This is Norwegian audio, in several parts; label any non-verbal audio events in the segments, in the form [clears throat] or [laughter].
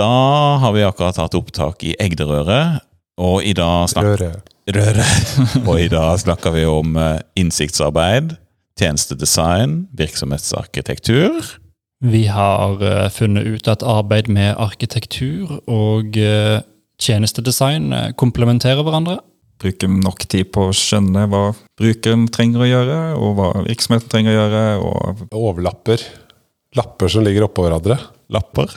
Da har vi akkurat hatt opptak i Egderøret, og i dag snak Røre. [laughs] Og i dag snakker vi om eh, innsiktsarbeid, tjenestedesign, virksomhetsarkitektur. Vi har eh, funnet ut at arbeid med arkitektur og eh, tjenestedesign komplementerer hverandre. Bruker nok tid på å skjønne hva brukeren trenger å gjøre, og hva virksomheten trenger å gjøre. og Overlapper. Lapper som ligger oppå hverandre. Lapper.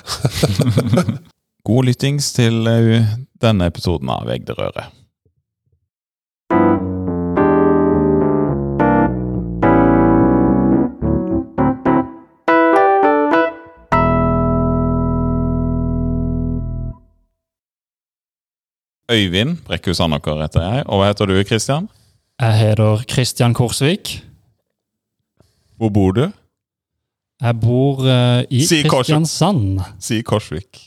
[laughs] God lyttings til eh, denne episoden av Egderøret. Øyvind Brekkhus Andaker heter jeg. Og hva heter du, Kristian? Jeg heter Kristian Korsvik. Hvor bor du? Jeg bor eh, i Si Korsvik. Kristiansand. Si Korsvik.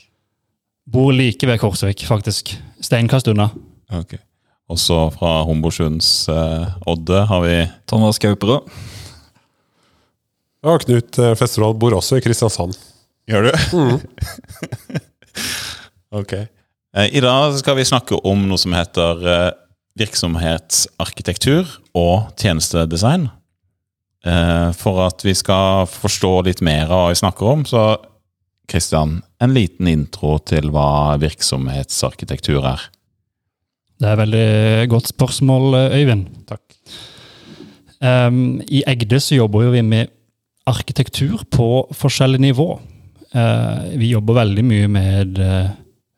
Bor like ved Korsvik, faktisk. Steinkast unna. Ok. Og så fra Hombosunds eh, Odde har vi Thomas Gauperå. Og Knut eh, Festival bor også i Kristiansand. Gjør du? [laughs] ok. Eh, I dag skal vi snakke om noe som heter eh, virksomhetsarkitektur og tjenestedesign. Eh, For at vi skal forstå litt mer av hva vi snakker om, så Kristian, en liten intro til hva virksomhetsarkitektur er. Det er et veldig godt spørsmål, Øyvind. Takk. Um, I Egde så jobber jo vi med arkitektur på forskjellig nivå. Uh, vi jobber veldig mye med uh,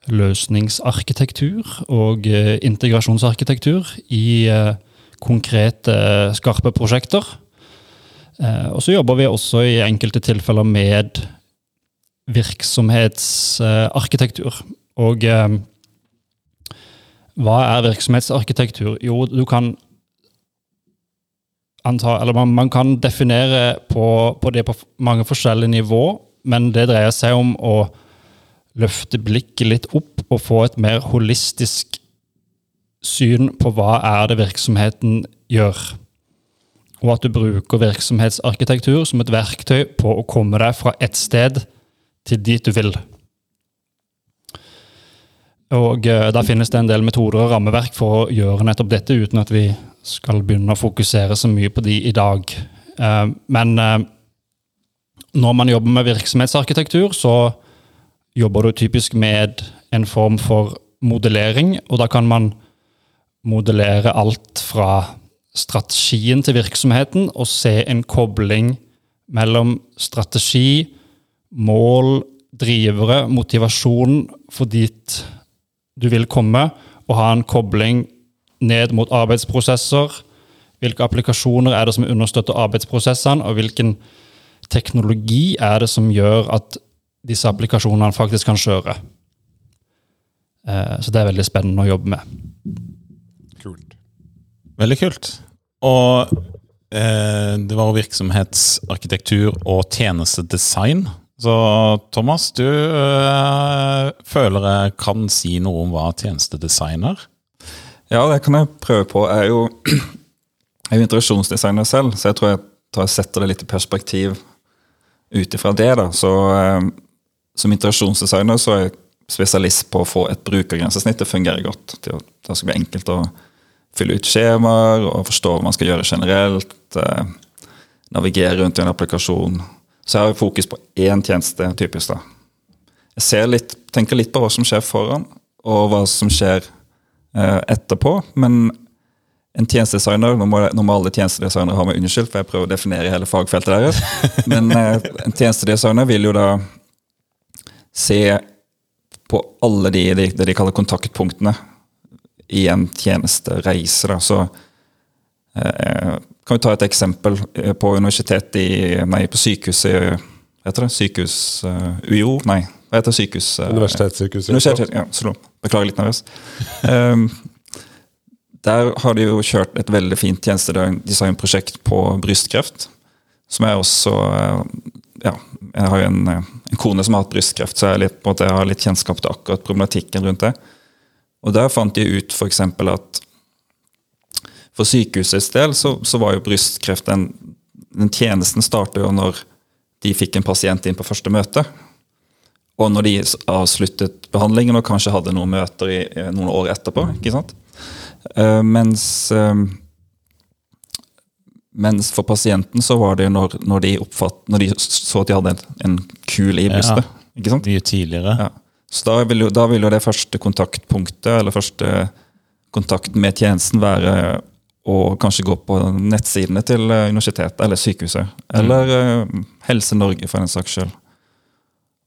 løsningsarkitektur og uh, integrasjonsarkitektur i konkrete, skarpe prosjekter. Eh, og så jobber vi også i enkelte tilfeller med virksomhetsarkitektur. og eh, hva er virksomhetsarkitektur? Jo, du kan anta, eller man, man kan definere på, på det på mange forskjellige nivå, men det dreier seg om å løfte blikket litt opp og få et mer holistisk syn på hva er det virksomheten gjør. Og at du bruker virksomhetsarkitektur som et verktøy på å komme deg fra ett sted til dit du vil. Og Der Da finnes det en del metoder og rammeverk for å gjøre nettopp dette, uten at vi skal begynne å fokusere så mye på de i dag. Eh, Men eh, når man jobber med virksomhetsarkitektur, så jobber du typisk med en form for modellering, og da kan man modellere alt fra strategien til virksomheten og se en kobling mellom strategi, mål, drivere, motivasjon for dit du vil komme, og ha en kobling ned mot arbeidsprosesser. Hvilke applikasjoner er det som understøtter arbeidsprosessene, og hvilken teknologi er det som gjør at disse applikasjonene faktisk kan kjøre. Eh, Så det er veldig spennende å jobbe med. Kult. Veldig kult. Og eh, det var virksomhetsarkitektur og tjenestedesign. Så Thomas, du eh, føler jeg kan si noe om hva tjenestedesign er? Ja, det kan jeg prøve på. Jeg er jo, [clears throat] jeg er jo interaksjonsdesigner selv, så jeg tror jeg tar, setter det litt i perspektiv ut ifra det. da. Så eh, Som interaksjonsdesigner så er jeg spesialist på å få et brukergrensesnitt til å fungere godt. Det skal bli enkelt å fylle ut skjemaer og forstå hva man skal gjøre generelt. Eh, navigere rundt i en applikasjon. Så jeg har fokus på én tjeneste, typisk. da. Jeg ser litt, tenker litt på hva som skjer foran, og hva som skjer eh, etterpå. Men en tjenestedesigner Nå må, nå må alle tjenestedesignere ha meg unnskyldt, for jeg prøver å definere hele fagfeltet deres. [laughs] Men eh, en tjenestedesigner vil jo da se på alle de, de, det de kaller kontaktpunktene i en tjenestereise. Da. Så eh, kan vi ta et eksempel eh, på universitetet i Nei, på sykehuset heter det? Sykehus uh, UiO? Nei, hva heter sykehus? Uh, Universitetssykehuset. Universitet, ja, så. Beklager litt nervøs. Um, der har de jo kjørt et veldig fint tjenestedesignprosjekt på brystkreft. Som jeg også eh, Ja, jeg har jo en, eh, en kone som har hatt brystkreft, så jeg, er litt, måte, jeg har litt kjennskap til akkurat problematikken rundt det. Og der fant de ut f.eks. at for sykehusets del så, så var jo brystkreft den, den tjenesten startet jo når de fikk en pasient inn på første møte. og når de avsluttet behandlingen og kanskje hadde noen møter i, i noen år etterpå. ikke sant? Uh, mens, uh, mens for pasienten så var det jo når, når, de, oppfatt, når de så at de hadde en, en kul i brystet. sant? Mye tidligere. Ja. Så da vil, jo, da vil jo det første kontaktpunktet, eller første kontakt med tjenesten, være å kanskje gå på nettsidene til eh, universitetet eller sykehuset. Eller mm. Helse Norge, for den saks skyld.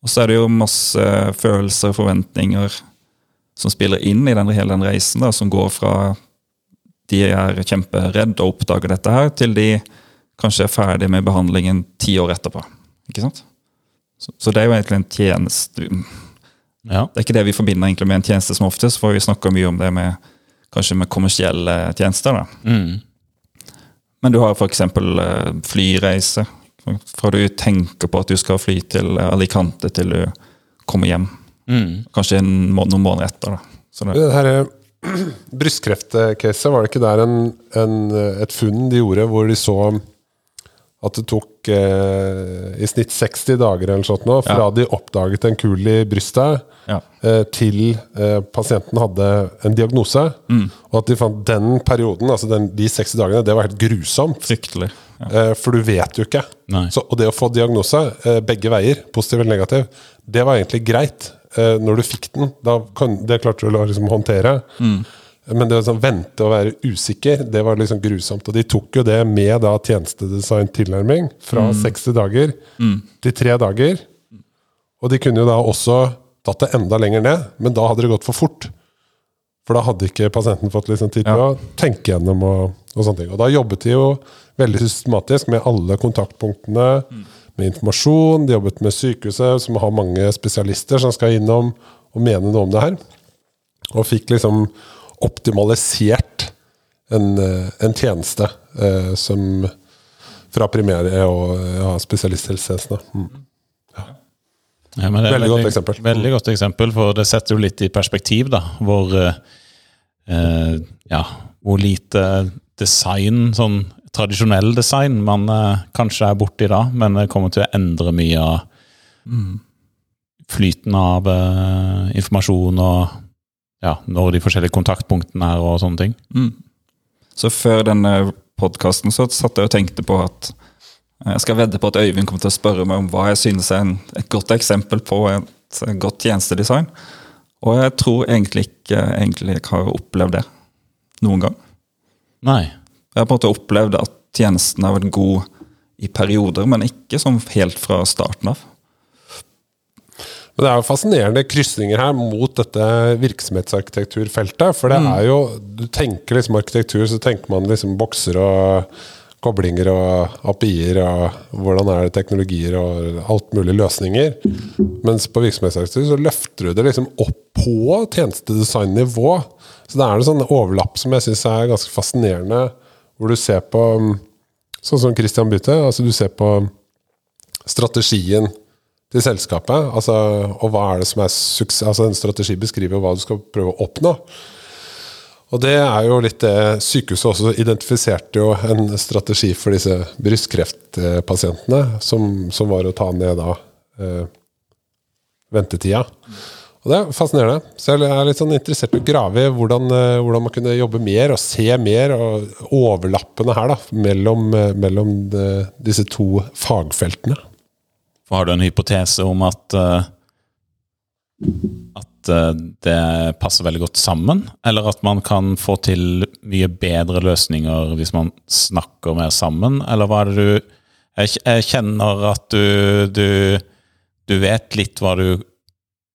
Og så er det jo masse følelser og forventninger som spiller inn i den, hele den reisen, da, som går fra de er kjemperedd og oppdager dette her, til de kanskje er ferdig med behandlingen ti år etterpå. Ikke sant? Så, så det er jo egentlig en tjeneste Ja. det er ikke det vi forbinder egentlig med en tjeneste som oftest, for vi snakker mye om det med kanskje med kommersielle tjenester. da. Mm. Men du har f.eks. Uh, flyreise. Fra du tenker på at du skal fly til Alicante til du kommer hjem. Mm. Kanskje en må noen måneder etter. da. Så det, Det her eh, [clears throat] brystkreftcaset, var det ikke der en, en, eh, et funn de gjorde hvor de så at det tok eh, i snitt 60 dager eller sånt nå, fra de oppdaget en kul i brystet, ja. eh, til eh, pasienten hadde en diagnose. Og at de fant den perioden, altså den, de 60 dagene, det var helt grusomt. Fryktelig. Ja. Eh, for du vet jo ikke. Så, og det å få diagnose, eh, begge veier, positiv eller negativ, det var egentlig greit. Eh, når du fikk den, da kan, det klarte du å liksom håndtere. Men det å sånn, vente og være usikker, det var liksom grusomt. Og de tok jo det med da tjenestedesign-tilnærming fra 60 dager til 3 dager. Og de kunne jo da også tatt det enda lenger ned, men da hadde det gått for fort. For da hadde ikke pasienten fått liksom tid til å tenke gjennom og, og sånne ting. Og da jobbet de jo veldig systematisk med alle kontaktpunktene, med informasjon. De jobbet med sykehuset, som har mange spesialister som skal innom og mene noe om det her. Og fikk liksom optimalisert en, eh, en tjeneste eh, som fra primære og ja, spesialisthelsetjenestene. Mm. Ja, Ja, er Veldig godt eksempel. Veldig godt eksempel, for det setter jo litt i perspektiv, da. Hvor, eh, eh, ja, hvor lite design, sånn tradisjonell design, man eh, kanskje er borti da, men det kommer til å endre mye av flyten av eh, informasjon og ja, når de forskjellige kontaktpunktene er og sånne ting. Så før denne podkasten så satt jeg og tenkte på at jeg skal vedde på at Øyvind kommer til å spørre meg om hva jeg synes er en, et godt eksempel på et godt tjenestedesign. Og jeg tror egentlig ikke egentlig jeg har opplevd det noen gang. Nei. Jeg har på en måte opplevd at tjenesten har vært god i perioder, men ikke som helt fra starten av. Men det er jo fascinerende krysninger her mot dette virksomhetsarkitekturfeltet. For det er jo Du tenker liksom arkitektur, så tenker man liksom bokser og koblinger og API-er og hvordan er det teknologier og alt mulig løsninger. Mens på virksomhetsarkitektur så løfter du det liksom opp på tjenestedesignnivå. Så det er en sånn overlapp som jeg syns er ganske fascinerende, hvor du ser på Sånn som Christian Bytte. Altså du ser på strategien til selskapet. Altså, og hva er det som er suksess? Altså En strategi beskriver jo hva du skal prøve å oppnå. Og det er jo litt det Sykehuset også identifiserte jo en strategi for disse brystkreftpasientene, som, som var å ta ned da eh, ventetida. Og Det er fascinerende. Så jeg er litt sånn interessert i å grave i hvordan, eh, hvordan man kunne jobbe mer og se mer, og overlappene her da, mellom, eh, mellom de, disse to fagfeltene. For har du en hypotese om at eh, at eh, det passer veldig godt sammen, eller at man kan få til mye bedre løsninger hvis man snakker mer sammen, eller hva er det du Jeg, kjenner at du, du du vet litt hva du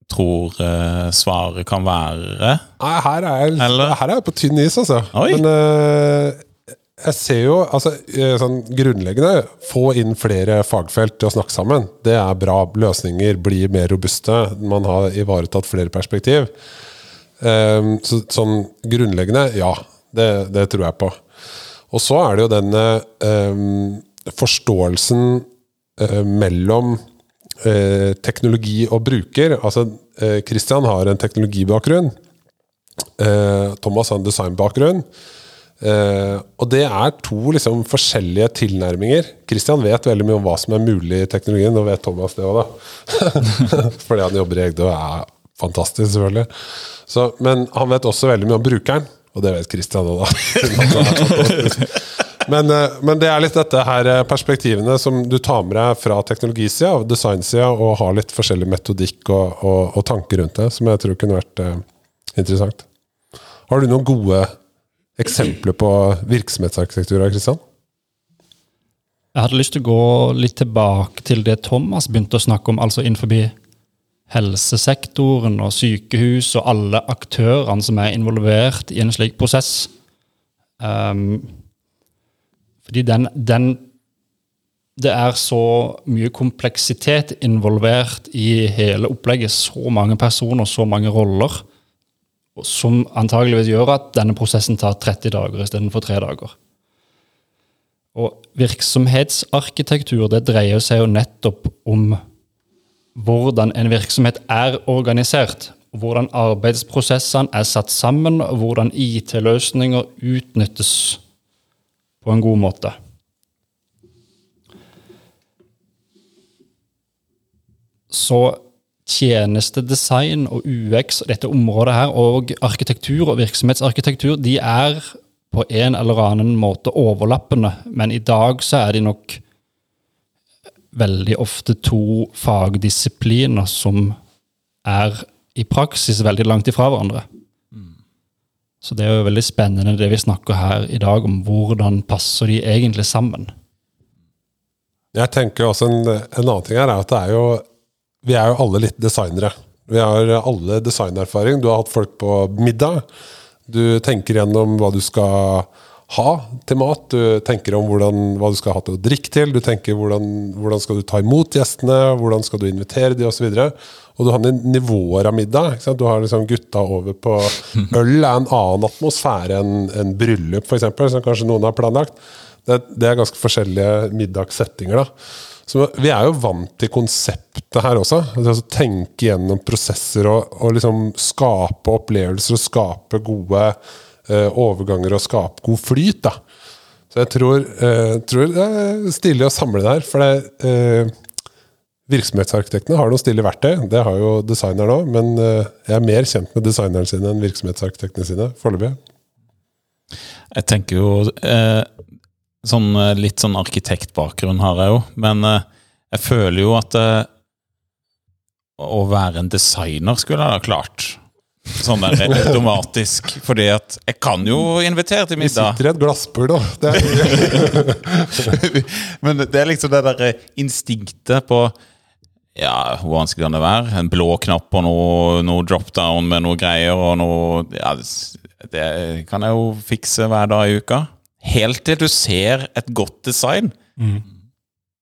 tror uh, svaret kan være. Nei, her er jeg, her er jeg på tynn is, altså. Oi. Men eh, jeg ser jo altså, eh, sånn grunnleggende Få inn flere fagfelt til å snakke sammen. Det er bra. Løsninger blir mer robuste. Man har ivaretatt flere perspektiv. Um, så, sånn grunnleggende, ja. Det, det tror jeg på. Og så er det jo denne um, forståelsen uh, mellom uh, teknologi og bruker. Altså, Christian har en teknologibakgrunn. Eh, Thomas har en designbakgrunn. Eh, og det er to liksom, forskjellige tilnærminger. Christian vet veldig mye om hva som er mulig i teknologien, og vet Thomas det òg, da. [laughs] Fordi han jobber i Egde og er fantastisk, selvfølgelig. Så, men han vet også veldig mye om brukeren, og det vet Christian òg, da. [laughs] Men, uh, men, det er litt dette her eh, perspektivene som du tar med deg fra teknologisida og designsida, og har litt forskjellig metodikk og, og, og, tanker rundt det, som jeg tror kunne vært uh, interessant. Har du noen gode eksempler på virksomhetsarkitektur, Kristian? Jeg hadde lyst til å gå litt tilbake til det Thomas begynte å snakke om, altså innenfor helsesektoren og sykehus og alle aktørene som er involvert i en slik prosess. Um, fordi den, den Det er så mye kompleksitet involvert i hele opplegget. Så mange personer, så mange roller. Som antageligvis gjør at denne prosessen tar 30 dager istedenfor 3 dager. Og virksomhetsarkitektur det dreier seg jo nettopp om hvordan en virksomhet er organisert. Hvordan arbeidsprosessene er satt sammen, og hvordan IT-løsninger utnyttes på en god måte. Så tjenestedesign og UX, dette området her, og arkitektur og virksomhetsarkitektur, de er på en eller annen måte overlappende, men i dag så er de nok veldig ofte to fagdisipliner som er i praksis veldig langt ifra hverandre. Så det er jo veldig spennende det vi snakker her i dag, om hvordan passer de egentlig sammen. Jeg tenker også en, en annen ting her er at det er jo Vi er jo alle litt designere. Vi har alle designerfaring. Du har hatt folk på middag. Du tenker gjennom hva du skal ha til mat. Du tenker om hvordan, hva du skal ha til å drikke til. Du tenker hvordan, hvordan skal du ta imot gjestene, hvordan skal du invitere de osv. Og du har nivåer av middag. Du har liksom gutta over på [laughs] Øl er en annen atmosfære enn en bryllup, f.eks., som kanskje noen har planlagt. Det, det, er ganske forskjellige middagssettinger. da. Så Vi er jo vant til konseptet her også. Altså tenke gjennom prosesser og, og liksom skape opplevelser og skape gode eh, overganger og skape god flyt. da. Så jeg tror, eh, tror det er stilig å samle det her. For det, eh, Virksomhetsarkitektene har noen stille verktøy, det har jo designeren òg, men eh, jeg er mer kjent med designeren sine enn virksomhetsarkitektene sine foreløpig. Jeg tenker jo eh, sånn, eh, Litt sånn arkitektbakgrunn har jeg jo, men eh, jeg føler jo at eh, å være en designer skulle jeg ha klart. Sånn der [laughs] automatisk. Fordi at jeg kan jo invitere til middag. Vi sitter i et glassbur, da. Det [laughs] Men det er liksom det derre instinktet på ja, hvor vanskelig kan det være? En blå knapp og noe, noe dropdown med noe greier og noe ja, Det kan jeg jo fikse hver dag i uka. Helt til du ser et godt design. Mm.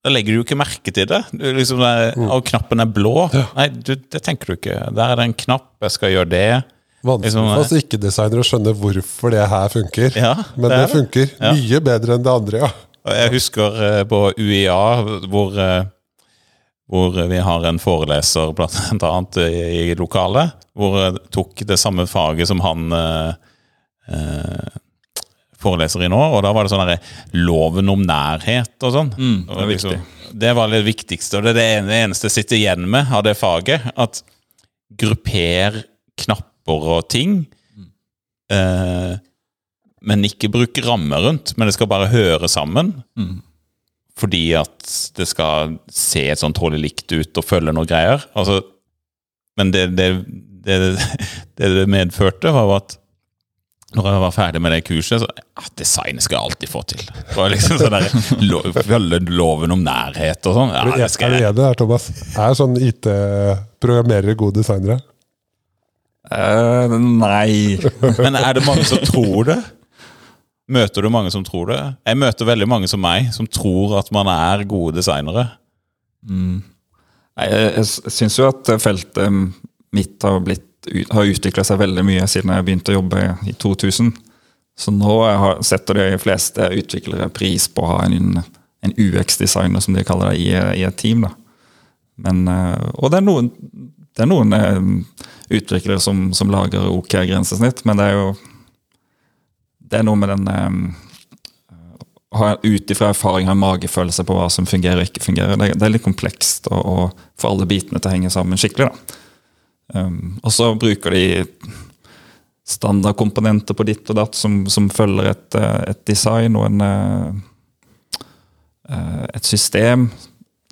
Da legger du jo ikke merke til det. Du, liksom der, mm. Og knappen er blå. Ja. Nei, du, det tenker du ikke. Der er det en knapp, jeg skal gjøre det. Vanskelig liksom, for oss ikke-designere å skjønne hvorfor det her funker. Ja, Men det, det funker ja. mye bedre enn det andre, ja. Jeg husker uh, på UiA hvor uh, hvor vi har en foreleser blant [laughs] annet i, lokalet, hvor jeg tok det samme faget som han eh, eh foreleser i nå. Og da var det sånn loven om nærhet og sånn. Mm, det, er liksom, det var det viktigste, og det er det eneste jeg sitter igjen med av det faget. At grupper knapper og ting. Mm. Eh, men ikke bruk rammer rundt, men det skal bare høre sammen. Mm fordi at det skal se sånn tålelig likt ut og følge noen greier. Altså, men det det, det [laughs] det, det, medførte, var at når jeg var ferdig med det kurset, så ja, Design skal jeg alltid få til. Det var liksom sånn Følge loven om nærhet og sånn. Ja, er du enig der, Thomas? Er sånn IT-programmerere gode designere? Uh, nei. [laughs] Men er det mange som tror det? Møter du mange som tror det? Jeg møter veldig mange som meg, som tror at man er gode designere. Mm. Jeg, jeg, jeg syns jo at feltet mitt har, blitt, har utvikla seg veldig mye siden jeg begynte å jobbe i 2000. Så nå har, setter de fleste utviklere pris på å ha en, en UX-designer, som de kaller det, i, i et team. Men, eh, og det er noen, det er noen eh, utviklere som, som lager ok grensesnitt, men det er jo det er noe med den um, Ut ifra erfaring ha en magefølelse på hva som fungerer og ikke fungerer. Det er litt komplekst å få alle bitene til å henge sammen skikkelig. da. Um, og så bruker de standardkomponenter på ditt og datt som, som følger et, eh, et, design og en, uh, et system.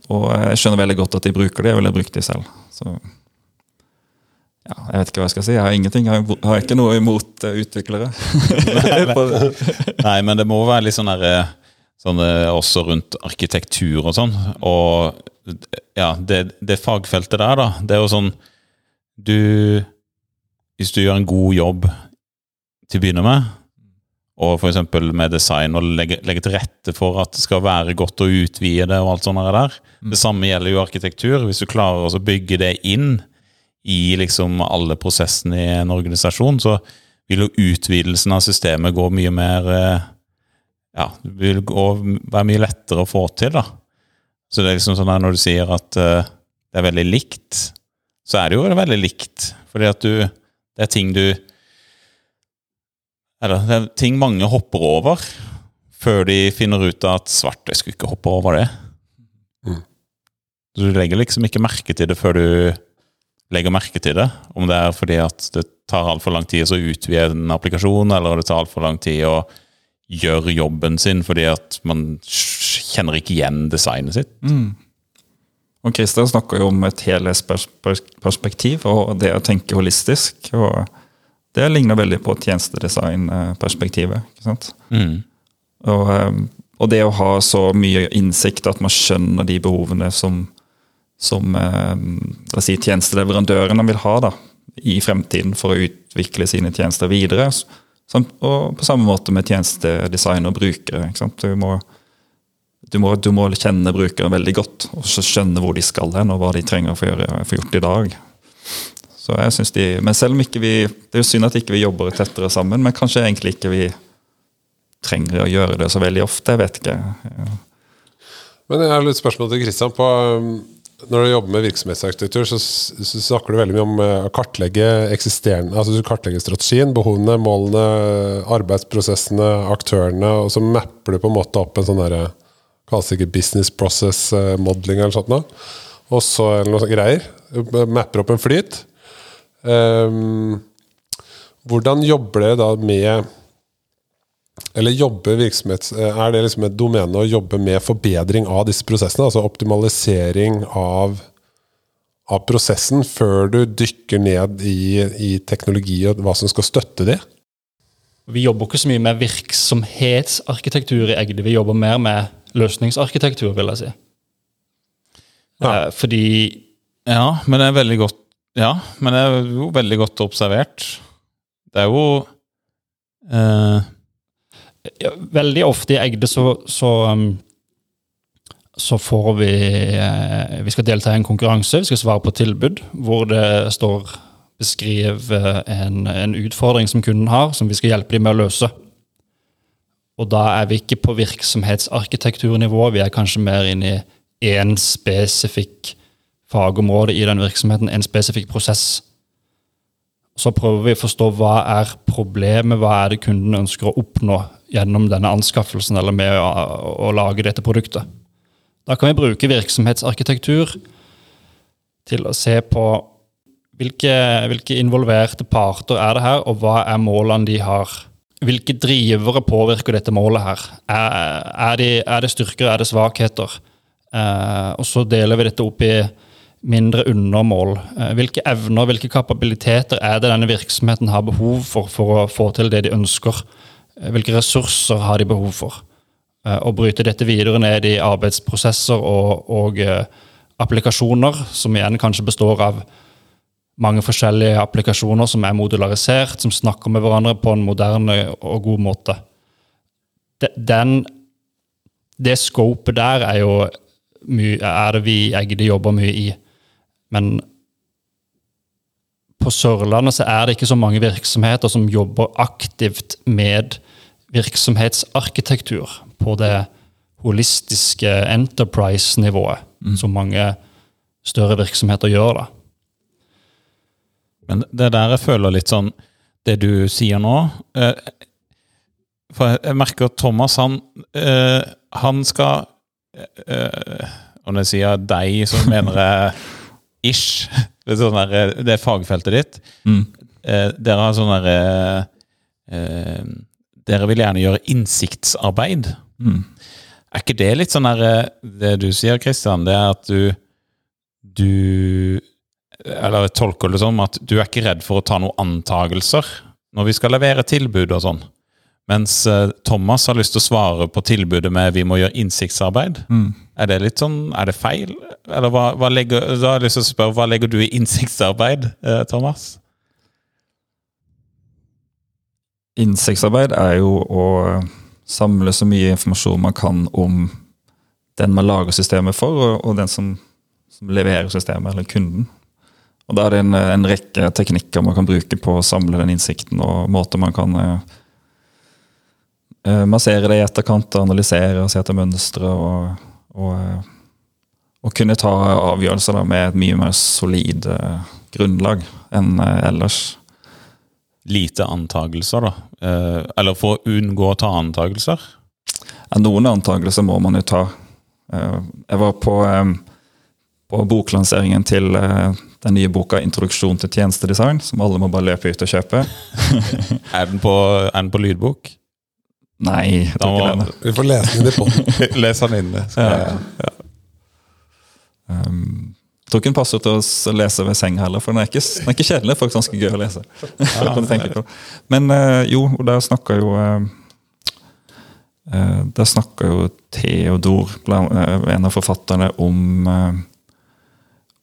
Og jeg skjønner veldig godt at de bruker det, jeg ville brukt de selv. Så ja, jeg vet ikke hva jeg skal si. Jeg har ingenting, jeg har ikke noe imot utviklere. [laughs] Nei, men det må være litt sånn der, sånn også rundt arkitektur og sånn. Og ja, det, det fagfeltet der, da, det er jo sånn du Hvis du gjør en god jobb til å begynne med, og f.eks. med design og legge, legge, til rette for at det skal være godt å utvide det og alt sånt der. Mm. Det samme gjelder jo arkitektur. Hvis du klarer å bygge det inn i liksom alle prosessene i en organisasjon, så vil jo utvidelsen av systemet gå mye mer eh, Ja, det vil gå, være mye lettere å få til, da. Så det er liksom sånn at når du sier at uh, det er veldig likt, så er det jo veldig likt. Fordi at du Det er ting du Eller det er ting mange hopper over før de finner ut at svart, jeg skulle ikke hoppe over det. Mm. Du legger liksom ikke merke til det før du legger merke til det. Om det er fordi at det tar altfor lang tid å utvide en applikasjon, eller det tar altfor lang tid å gjøre jobben sin fordi at man kjenner ikke igjen designet sitt. Mm. Og Christian snakker jo om et helhetsperspektiv og det å tenke holistisk. og Det ligner veldig på tjenestedesignperspektivet. ikke sant? Mm. Og, eh, og, det å ha så mye innsikt at man skjønner de behovene som, som eh, si, tjenesteleverandørene vil ha da, i fremtiden for å utvikle sine tjenester videre. Og på samme måte med tjenestedesign og brukere. ikke sant? Du må du må, du må, kjenne brukeren veldig godt og skjønne hvor de skal hen, og hva de trenger for å for gjort i dag. Så jeg synes de, men selv om ikke vi, Det er jo synd at ikke vi jobber tettere sammen, men kanskje egentlig ikke vi trenger å gjøre det så veldig ofte. Jeg vet ikke. Ja. Men jeg har litt spørsmål til Kristian. på um, Når du jobber med virksomhetsarkitektur, så, snakker du veldig mye om uh, å kartlegge eksisterende, altså du kartlegger strategien, behovene, målene, arbeidsprosessene, aktørene, og så mapper du på en måte opp en sånn derre Kalles ikke business process eh, modeling eller sånt noe. Og så noe sånt greier. Mapper opp en flyt. Um, hvordan jobber dere da med Eller jobber virksomhets... Eh, er det liksom et domene å jobbe med forbedring av disse prosessene? Altså optimalisering av, av prosessen før du dykker ned i, i teknologi og hva som skal støtte det? Vi jobber ikke så mye med virksomhetsarkitektur i Egde. Vi jobber mer med løsningsarkitektur, vil jeg si. Ja. Eh, fordi Ja, men det er veldig godt Ja, men det er jo veldig godt observert. Det er jo eh, ja, Veldig ofte i Egde så, så, um, så får vi eh, Vi skal delta i en konkurranse, vi skal svare på tilbud, hvor det står beskriv en, en utfordring som kunden har, som vi skal hjelpe dem med å løse. Og da er vi ikke på virksomhetsarkitekturnivå, vi er kanskje mer inne i én spesifikk fagområde i den virksomheten, en spesifikk prosess. Så prøver vi å forstå hva er problemet, hva er det kunden ønsker å oppnå gjennom denne anskaffelsen eller med å, å lage dette produktet. Da kan vi bruke virksomhetsarkitektur til å se på hvilke, hvilke involverte parter er det her, og hva er målene de har hvilke drivere påvirker dette målet her? Er, er, det, er det, styrker, er det svakheter? Eh, og så deler vi dette opp i mindre undermål. Eh, hvilke evner, hvilke kapabiliteter er det denne virksomheten har behov for for å få til det de ønsker? Eh, hvilke ressurser har de behov for? Eh, å bryte dette videre ned i arbeidsprosesser og, og eh, applikasjoner, som igjen kanskje består av mange forskjellige applikasjoner som er modularisert, som snakker med hverandre på en moderne og god måte. Den, det scopet der er jo mye, er det vi i Egde jobber mye i. Men på Sørlandet så er det ikke så mange virksomheter som jobber aktivt med virksomhetsarkitektur på det holistiske enterprise-nivået, mm. som mange større virksomheter gjør. da. Men det der jeg føler litt sånn Det du sier nå eh, For jeg merker at Thomas, han, eh, han skal eh, Og når jeg sier deg, så mener jeg ish. [laughs] Det sånn der, eh, det er fagfeltet ditt. Mm. Eh, dere har sånn derre eh, Dere vil gjerne gjøre innsiktsarbeid. Mm. Er ikke det litt sånn der eh, Det du sier, Kristian, det er at du Du Eller tolker det som at du er ikke redd for å ta noen antagelser når vi skal levere tilbud og sånn. Mens eh, Thomas har lyst til å svare på tilbudet med 'vi må gjøre innsiktsarbeid'. Mm. Er det litt sånn, er det feil? Eller hva, hva legger, da har jeg lyst til å spørre, hva legger du i innsiktsarbeid, eh, Thomas? Innsiktsarbeid er jo å samle så mye informasjon man kan om den man lager systemet for, og, og den som, som leverer systemet, eller kunden. Og Da er det en, en rekke teknikker man kan bruke på å samle den innsikten, og måter man kan eh, eh, massere det i etterkant, analysere og se etter mønstre. Og, og, eh, og kunne ta avgjørelser da, med et mye mer solid eh, grunnlag enn eh, ellers. Lite antagelser, da. Eh, eller for å unngå å ta antagelser. Ja, noen antagelser må man jo ta. Eh, Jeg var på, eh, på boklanseringen til eh, den nye boka 'Introduksjon til tjenestedesign', som alle må bare løpe ut og kjøpe. [laughs] Er den på, er den på lydbok? Nei, Da må-. Vi får lese den inn i potten. [laughs] Les den inn. det. Skal jeg- Um, jeg tror ikke den passer til å lese ved senga heller, for den er ikke, den er ikke kjedelig. Det faktisk ganske gøy å lese. [laughs] Men eh, jo, og der snakker jo eh, eh, Der snakker jo Theodor, en av forfatterne, om,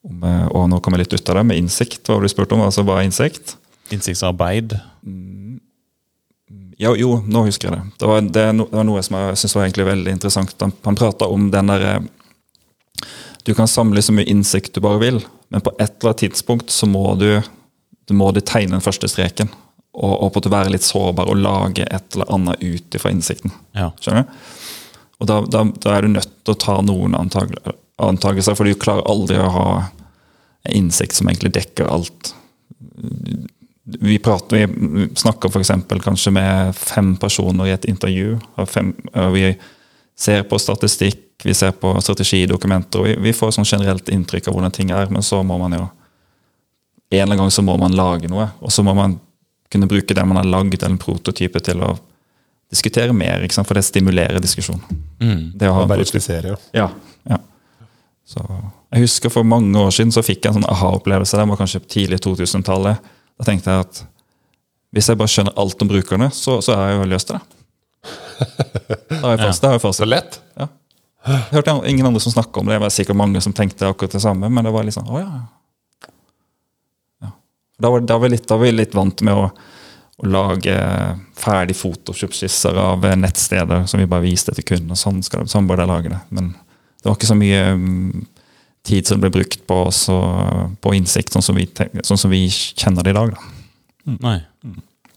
om eh, Og nå kom jeg litt ut av det, med innsikt. Hva du spurt om? Altså, hva er innsikt? Innsiktsarbeid. Ja, jo, nå husker jeg det. Det var, det, det var noe som jeg synes var egentlig veldig interessant. Han, han prata om den derre Du kan samle så mye innsikt du bare vil, men på et eller annet tidspunkt så må du, du må du tegne den første streken. Og, og på å være litt sårbar og lage et eller annet ut ifra innsikten. Ja. Skjønner du? Og da, da, da er du nødt til å ta noen antag antakelser, for du klarer aldri å ha en innsikt som egentlig dekker alt. Vi, prater, vi snakker f.eks. kanskje med fem personer i et intervju. Og, Fem, og vi ser på statistikk, vi ser på strategidokumenter, og vi, vi får sånn generelt inntrykk av hvordan ting er, men så må man jo En eller annen gang så må man lage noe, og så må man kunne bruke det man har lagd, eller en prototype, til å diskutere mer, ikke sant? for det stimulerer diskusjon. Mm. Det å ha og. Verifisere, ja. Ja, ja. Så, jeg husker For mange år siden så fikk jeg en sånn aha-opplevelse. Det var kanskje tidlig 2000-tallet. Da tenkte jeg at hvis jeg bare skjønner alt om brukerne, så, så er jeg jo løst det. Da har jeg [laughs] fast, det jeg fast. Så lett. Ja. Jeg hørte ingen andre som snakka om det. Det var sikkert mange som tenkte akkurat det samme, men det var litt sånn, å ja. ja. Da, var, da, var vi litt, da var vi litt vant med å, å lage ferdig Photoshop-skisser av nettsteder som vi bare viste til kunden. og Sånn, skal det, sånn bør de lage det. Men det var ikke så mye mm, tid som ble brukt på, så, på innsikt, sånn som, vi, sånn som vi kjenner det i dag. Da. Nei.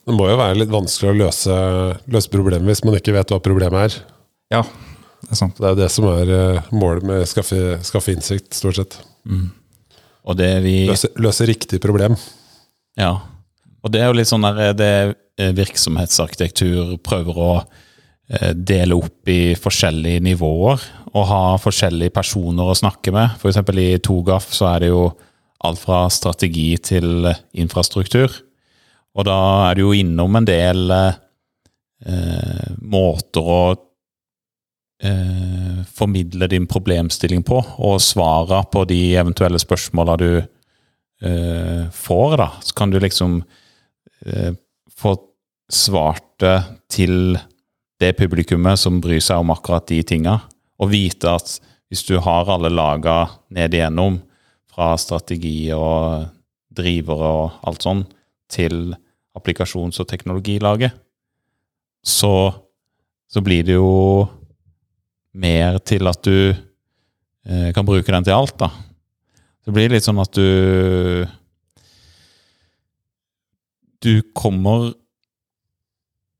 Det må jo være litt vanskelig å løse, løse problemet hvis man ikke vet hva problemet er. Ja, det er sant. Det er jo det som er eh, målet med skaffe, skaffe innsikt, stort sett. Og det vi Løse, løse riktig problem. Ja. Og det er jo litt sånn der det eh, virksomhetsarkitektur prøver å eh, dele opp i forskjellige nivåer. Og ha forskjellige personer å snakke med. Eksempel i Togaf så er det jo alt fra strategi til infrastruktur. Og da er du jo innom en del eh, måter å eh, formidle din problemstilling på, og svara på de eventuelle spørsmåla du eh, får, da. Så kan du liksom eh, få svart det til det publikummet som bryr seg om akkurat de tinga, og vite at hvis du har alle laga ned igjennom, fra strategi og drivere og alt sånn, til applikasjons- og teknologilaget, så, så blir det jo mer til at du eh, kan bruke den til alt, da. Det blir litt sånn at du Du kommer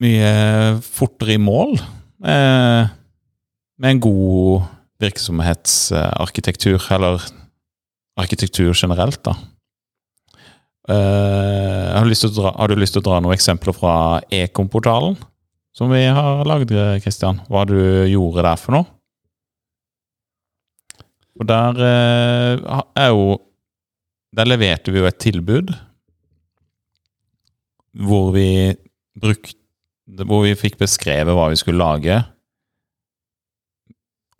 mye fortere i mål eh, med en god virksomhetsarkitektur, eller arkitektur generelt, da. Uh, har, du dra, har du lyst til å dra noen eksempler fra Ekom-portalen? som vi har lagd, Kristian. Hva du gjorde der for noe. Og der uh, er jo Der leverte vi jo et tilbud hvor vi brukte Hvor vi fikk beskrevet hva vi skulle lage.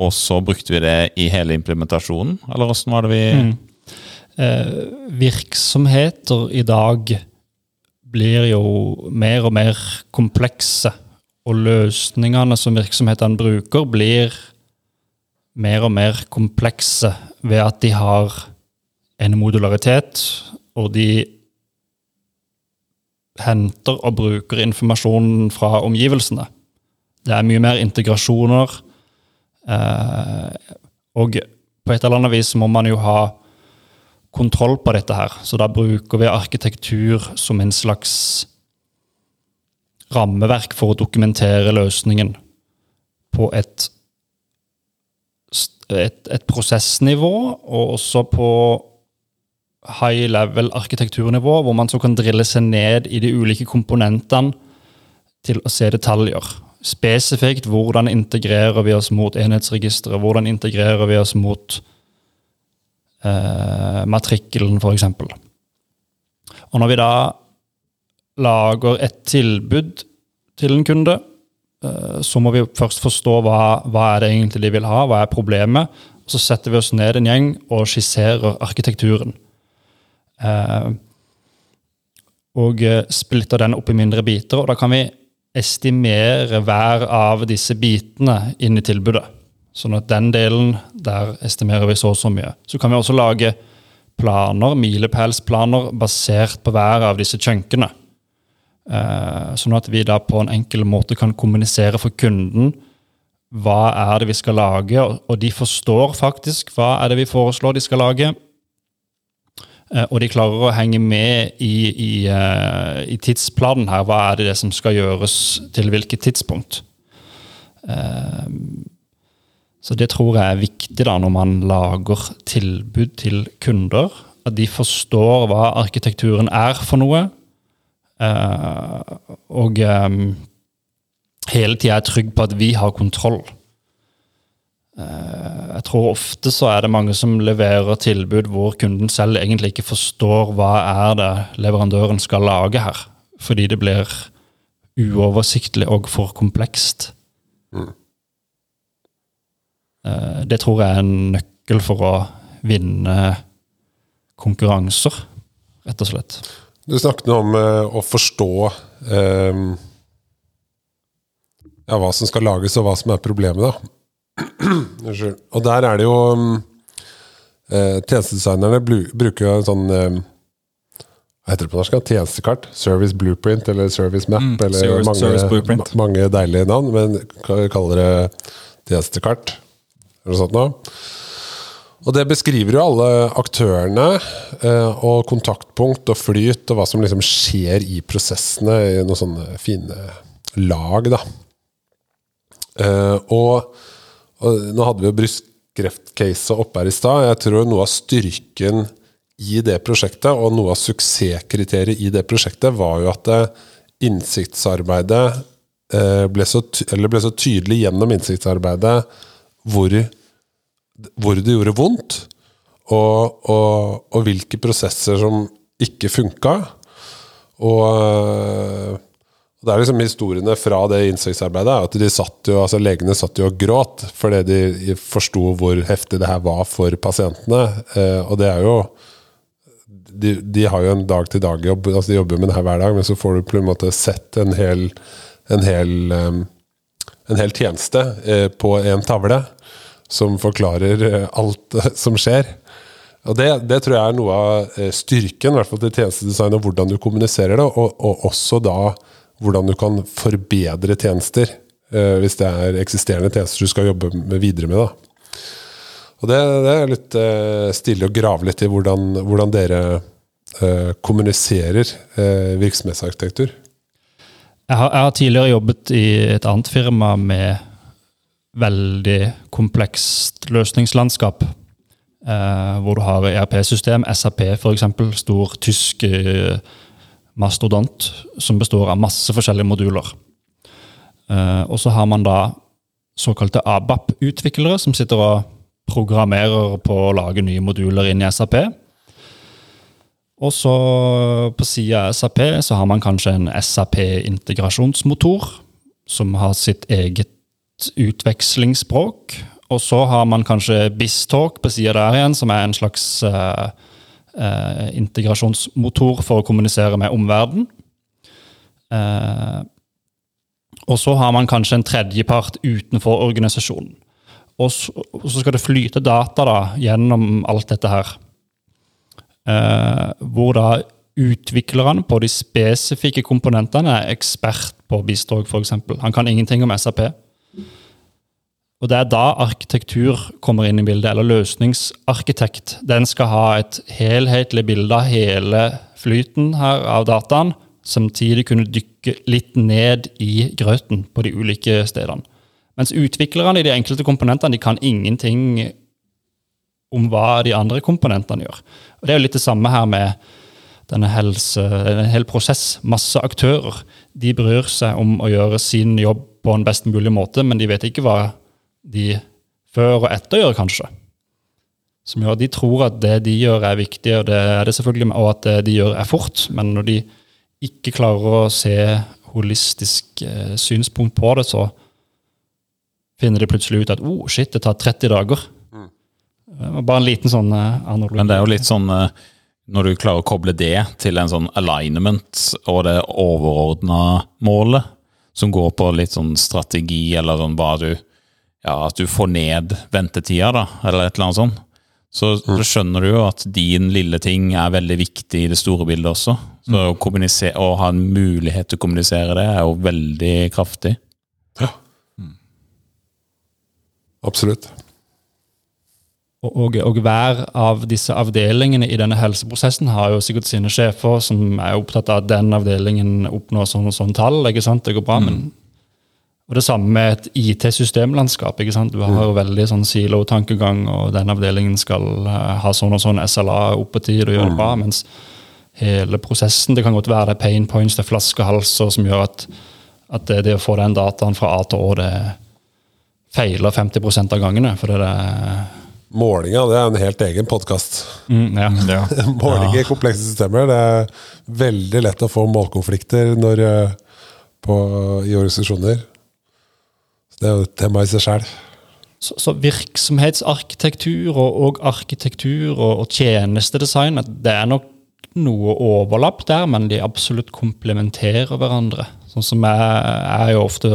Og så brukte vi det i hele implementasjonen, eller åssen var det vi Mm. Eh, virksomheter i dag blir jo mer og mer komplekse. Og løsningene som virksomhetene bruker, blir mer og mer komplekse ved at de har en modularitet, og de henter og bruker informasjonen fra omgivelsene. Det er mye mer integrasjoner. Eh, og på et eller annet vis må man jo ha kontroll på dette her. Så da bruker vi arkitektur som en slags rammeverk for å dokumentere løsningen på et, et, et prosessnivå, og også på high level arkitekturnivå, hvor man så kan drille seg ned i de ulike komponentene til å se detaljer. Spesifikt hvordan integrerer vi oss mot enhetsregisteret, hvordan integrerer vi oss mot eh, matrikkelen, f.eks. Og når vi da lager et tilbud til en kunde, eh, så må vi først forstå hva, hva er det egentlig de vil ha, hva er problemet. Og så setter vi oss ned en gjeng og skisserer arkitekturen. Eh, og eh, splitter den opp i mindre biter, og da kan vi estimere hver av disse bitene inn i tilbudet. Sånn at den delen, der estimerer vi så og så mye. Så kan vi også lage planer, milepælsplaner, basert på hver av disse chunkene. Eh, sånn at vi da på en enkel måte kan kommunisere for kunden hva er det vi skal lage, og, de forstår faktisk hva er det vi foreslår de skal lage. Eh, og de klarer å henge med i, i, eh, i tidsplanen her. Hva er det, som skal gjøres til hvilket tidspunkt? Eh, så det tror jeg er viktig da når man lager tilbud til kunder. At de forstår hva arkitekturen er for noe. og hele tida er trygg på at vi har kontroll. Eh, jeg tror ofte så er det mange som leverer tilbud hvor kunden selv egentlig ikke forstår hva er det leverandøren skal lage her. Fordi det blir uoversiktlig og for komplekst. Eh, Det tror jeg er en nøkkel for å vinne konkurranser, rett og slett. Du snakket nå om eh, å forstå eh, ja, hva som skal lages, og hva som er problemet, da. [clears throat] Unnskyld. Og der er det jo um, eh, Tjenestedesignerne bruker jo en sånn eh, Hva heter det på norsk? Tjenestekart? Service blueprint eller service map? Mm, eller service- mange, service mange deilige navn, men vi kaller det tjenestekart? Eller noe sånt noe. Og det beskriver jo alle aktørene, eh, og kontaktpunkt og flyt, og hva som liksom skjer i prosessene i noen sånne fine lag, da. Eh, og, og nå hadde vi jo brystkreftcaset oppe her i stad. Jeg tror noe av styrken i det prosjektet, og noe av suksesskriteriet i det prosjektet, var jo at det innsiktsarbeidet eh, ble så, ble så tydelig gjennom innsiktsarbeidet hvor hvor det gjorde vondt, og, og, og hvilke prosesser som ikke funka. Og øh, det er liksom historiene fra det innsiktsarbeidet at de satt jo, altså legene satt jo og gråt fordi de forsto hvor heftig det her var for pasientene. Eh, og det er jo de, de har jo en dag-til-dag-jobb, altså de jobber med det her hver dag, men så får du på en måte sett en hel, en hel, en hel tjeneste eh, på en tavle som forklarer eh, alt [laughs] som skjer. Og det, det tror jeg er noe av styrken i hvert fall til tjenestedesign, og hvordan du kommuniserer det, og, og også da hvordan du kan forbedre tjenester, eh, hvis det er eksisterende tjenester du skal jobbe med videre med. Da. Og det, det er litt eh, stilig å grave litt i hvordan, hvordan dere eh, kommuniserer virksomhetsarkitektur. Jeg har, jeg har tidligere jobbet i et annet firma med veldig komplekst løsningslandskap. Eh, hvor du har ERP-system, SAP f.eks., stor tysk eh, mastodont som består av masse forskjellige moduler. Eh, og så har man da såkalte ABAP-utviklere som sitter og programmerer på å lage nye moduler inn i SAP. Og så på sida av SAP så har man kanskje en SAP-integrasjonsmotor som har sitt eget utvekslingsspråk. Og så har man kanskje BizTalk på sida der igjen, som er en slags uh, uh, integrasjonsmotor for å kommunisere med omverdenen. Eh, og så har man kanskje en tredjepart utenfor organisasjonen. Og så, skal det flyte data da, gjennom alt dette her. hvor da utviklerne på de spesifikke komponentene er ekspert på BizTalk, f.eks. Han kan ingenting om SAP. Og Det er da arkitektur kommer inn i bildet, eller løsningsarkitekt. Den skal ha et helhetlig bilde av hele flyten her av dataen, samtidig kunne dykke litt ned i grøten på de ulike stedene. Mens utviklerne i de enkelte komponentene de kan ingenting om hva de andre komponentene gjør. Og Det er jo litt det samme her med denne helse, en hel prosess. Masse aktører. De bryr seg om å gjøre sin jobb på en best mulig måte, men de vet ikke hva de før og etter gjør, kanskje. Som gjør at de tror at det de gjør, er viktig, og det er det selvfølgelig, og at det de gjør, er fort. Men når de ikke klarer å se holistisk eh, synspunkt på det, så finner de plutselig ut at oh, shit, det tar 30 dager. Mm. Bare en liten sånn eh, analogi. Men det er jo litt sånn eh, Når du klarer å koble det til en sånn alignment og det overordna målet, som går på litt sånn strategi, eller sånn hva du ja, at du får ned ventetida, da, eller et eller annet sånt. Så, mm. så skjønner du jo at din lille ting er veldig viktig i det store bildet også. Så mm. å, å, ha en mulighet til å kommunisere det, er jo veldig kraftig. Ja. Mm. Absolutt. Og, og, hver av disse avdelingene i denne helseprosessen har jo sikkert sine sjefer som er opptatt av at den avdelingen oppnår sånn og sånn tall. ikke sant? Det går bra, mm. men og Det samme med et IT-systemlandskap. ikke sant? Du har jo veldig sånn silo-tankegang, og den avdelingen skal uh, ha sånn og sånn SLA opp på tid og gjøre det bra. Mm. Mens hele prosessen Det kan godt være det er pain points, det er flaskehalser som gjør at, at det, det, å få den dataen fra A til Å, det feiler 50% av gangene. for det er Målinga det er en helt egen podkast. Mm, ja. [laughs] ja. Måling i komplekse systemer. Det er veldig lett å få målkonflikter når, uh, på, i organisasjoner. Det er jo et tema i seg sjøl. Så, så, virksomhetsarkitektur og, og arkitektur og, og, tjenestedesign det er nok noe overlapp der, men de absolutt komplementerer hverandre. Sånn som jeg, jeg jo ofte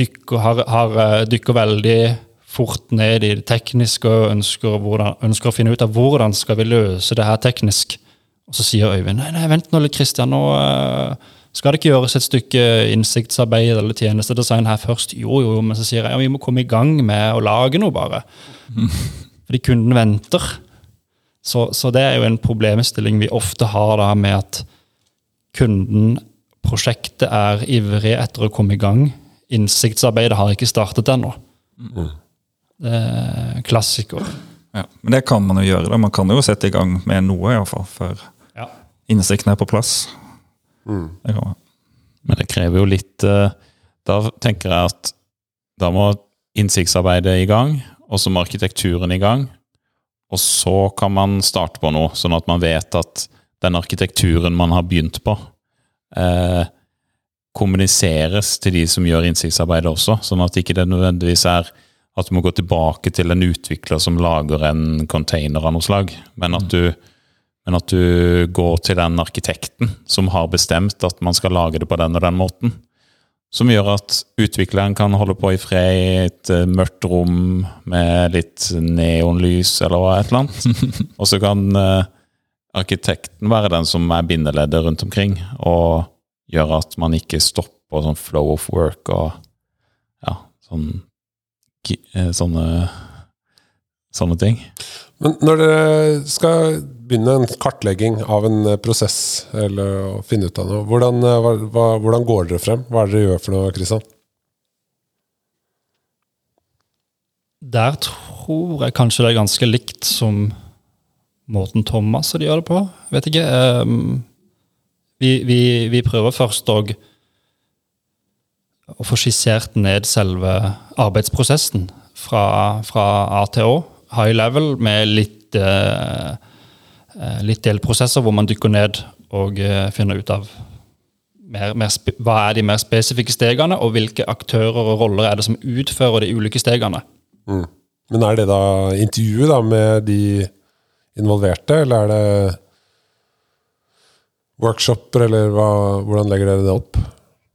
dykker, har, har, eh, dykker veldig fort ned i det tekniske og ønsker, hvordan, ønsker, å finne ut av hvordan skal vi løse det her teknisk. Og så sier Øyvind nei, nei, vent nå litt, Kristian. nå... Uh, skal det ikke gjøres et stykke innsiktsarbeid eller tjenestedesign her først? Jo, jo, men så sier jeg ja, vi må komme i gang med å lage noe, bare. [laughs] Fordi kunden venter. Så, så, det er jo en problemstilling vi ofte har da med at kunden, prosjektet, er ivrig etter å komme i gang. Innsiktsarbeidet har ikke startet ennå. Mm. Det er klassiker. Ja, men det kan man jo gjøre. da. Man kan jo sette i gang med noe, iallfall, før ja. innsikten er på plass. Mm. Det Men det krever jo litt eh, Da tenker jeg at da må innsiktsarbeidet i gang, og så må arkitekturen i gang. Og så kan man starte på noe, sånn at man vet at den arkitekturen man har begynt på, eh, kommuniseres til de som gjør innsiktsarbeidet også. Sånn at ikke det nødvendigvis er at du må gå tilbake til en utvikler som lager en container av noe slag, men at du men at du går til den arkitekten som har bestemt at man skal lage det på den og den måten. Som gjør at utvikleren kan holde på i fred i et uh, mørkt rom med litt neonlys eller et eller annet. [laughs] og så kan uh, arkitekten være den som er bindeleddet rundt omkring, og gjør at man ikke stopper sånn flow of work og ja, sånn, uh, sånne, sånne ting. Men når dere skal begynne en kartlegging av en eh, prosess, eller å finne ut av noe. Hvordan, eh, hva, hvordan går dere frem? Hva er det dere gjør for noe, Kristian? Der tror jeg kanskje det er ganske likt som måten Thomas og de gjør det på. Vet ikke. Um, vi, vi, vi, prøver først å å få skissert ned selve arbeidsprosessen fra, fra A til Å, high level, med litt, eh, litt delprosesser hvor man dykker ned og eh, finner ut av mer, mer hva er de mer spesifikke stegene, og hvilke aktører og roller er det som utfører de ulike stegene. Men er det da intervjuet da med de involverte, eller er det workshoper, eller hva, hvordan legger dere det opp?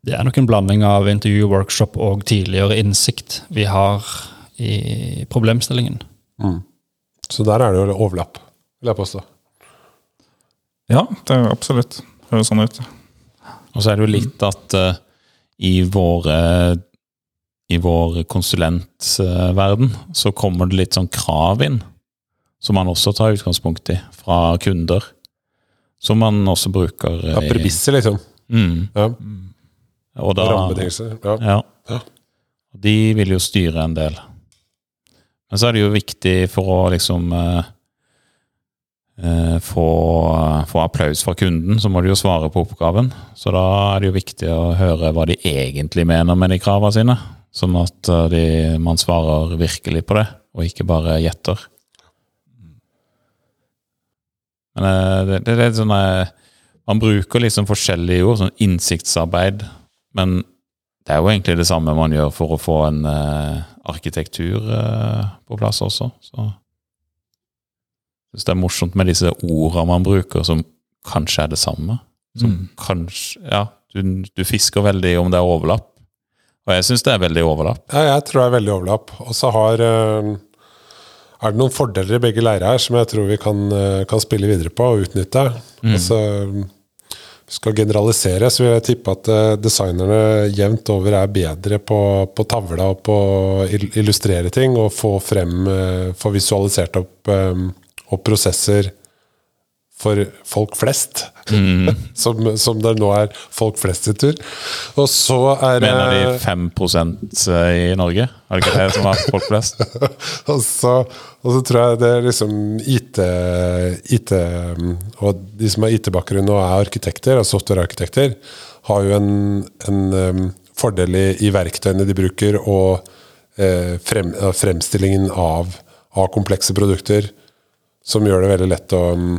Det er nok en blanding av intervju, workshop og tidligere innsikt vi har i problemstillingen. Så der er det jo overlapp, vil jeg påstå. Ja, det er absolutt. Det høres sånn ut. Og så er det jo litt at uh, i våre i vår konsulentverden så kommer det litt sånn krav inn, som man også tar utgangspunkt i fra kunder. Som man også bruker Ja, i- premisser, liksom. Mm. Ja. Og da, Rammebetingelser. Ja. Ja. Ja. De vil jo styre en del. Men så er det jo viktig for å liksom eh, eh, få, få applaus fra kunden, så må de jo svare på oppgaven. Så da er det jo viktig å høre hva de egentlig mener med de kravene sine. Sånn at eh, de, man svarer virkelig på det, og ikke bare gjetter. Men eh, det, det er litt sånn eh, Man bruker liksom forskjellige ord, sånn innsiktsarbeid, men det er jo egentlig det samme man gjør for å få en uh, arkitektur uh, på plass også. Så syns det er morsomt med disse ordene man bruker, som kanskje er det samme. Som kanskje Ja, du, du fisker veldig om det er overlapp. Og jeg syns det er veldig overlapp. Ja, jeg tror det er veldig overlapp. Og så har eh, er det noen fordeler i begge leirer her som jeg tror vi kan, eh, kan spille videre på og utnytte. Altså, vi skal generalisere, så vil jeg tippe at designerne jevnt over er bedre på, på tavla og på å illustrere ting og få frem Få visualisert opp, eh, opp prosesser for folk flest. [laughs] som, som det nå er folk flest sin tur. Og så er Mener de 5 i Norge? Er det ikke det som er folk flest? [laughs] og, så, og så tror jeg det er liksom IT, IT Og de som har IT-bakgrunn og er arkitekter, og softwarearkitekter, har jo en, en um, fordel i, i verktøyene de bruker, og eh, frem, eh, fremstillingen av, av komplekse produkter, som gjør det veldig lett å um,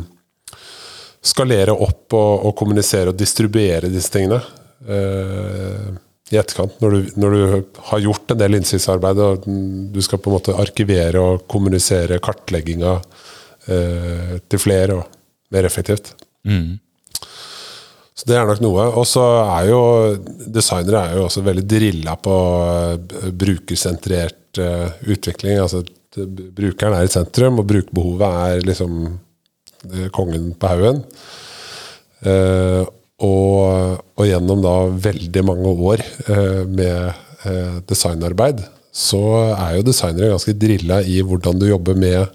skalere opp og, og kommunisere og distribuere disse tingene. eh, i etterkant, når du, når du har gjort en del innsiktsarbeid, og du skal på en måte arkivere og kommunisere kartlegginga eh, til flere og mer effektivt. Så det er nok noe. Og så er jo designere er jo også veldig drilla på eh, brukersentrert eh, utvikling. Altså at brukeren er i sentrum, og brukerbehovet er liksom eh, kongen på haugen. Eh, og, og gjennom da veldig mange år eh, med eh, designarbeid, så er jo designere ganske drilla i hvordan du jobber med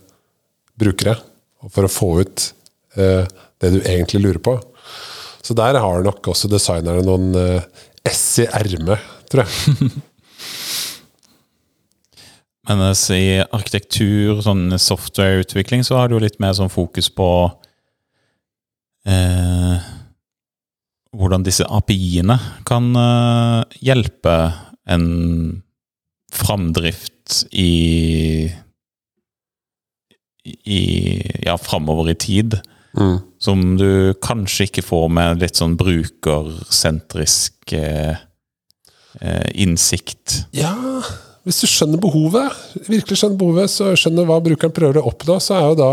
brukere. For å få ut eh, det du egentlig lurer på. Så der har nok også designerne noen eh, ess i ermet, tror jeg. [laughs] Mens i arkitektur, sånn softwareutvikling, så har du litt mer sånn fokus på eh, hvordan disse API-ene kan eh, hjelpe en framdrift i i ja, framover i tid. Som du kanskje ikke får med litt sånn brukersentrisk eh, eh, innsikt. Ja, hvis du skjønner behovet, virkelig skjønner behovet, så skjønner hva brukeren prøver å oppnå, så er jo da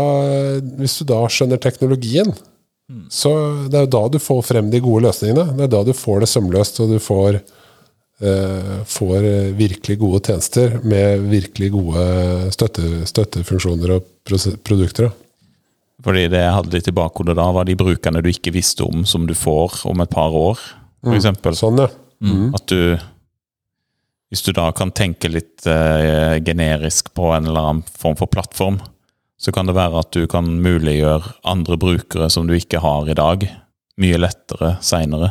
Hvis du da skjønner teknologien, så det er jo da du får frem de gode løsningene. Det er da du får det sømløst, og du får eh, får virkelig gode tjenester med virkelig gode støtte, støttefunksjoner og produkter. Fordi det jeg hadde litt i bakhodet da, var de brukerne du ikke visste om, som du får om et par år, for eksempel. Sånn, ja. At du Hvis du da kan tenke litt eh, generisk på en eller annen form for plattform, så kan det være at du kan muliggjøre andre brukere som du ikke har i dag, mye lettere seinere.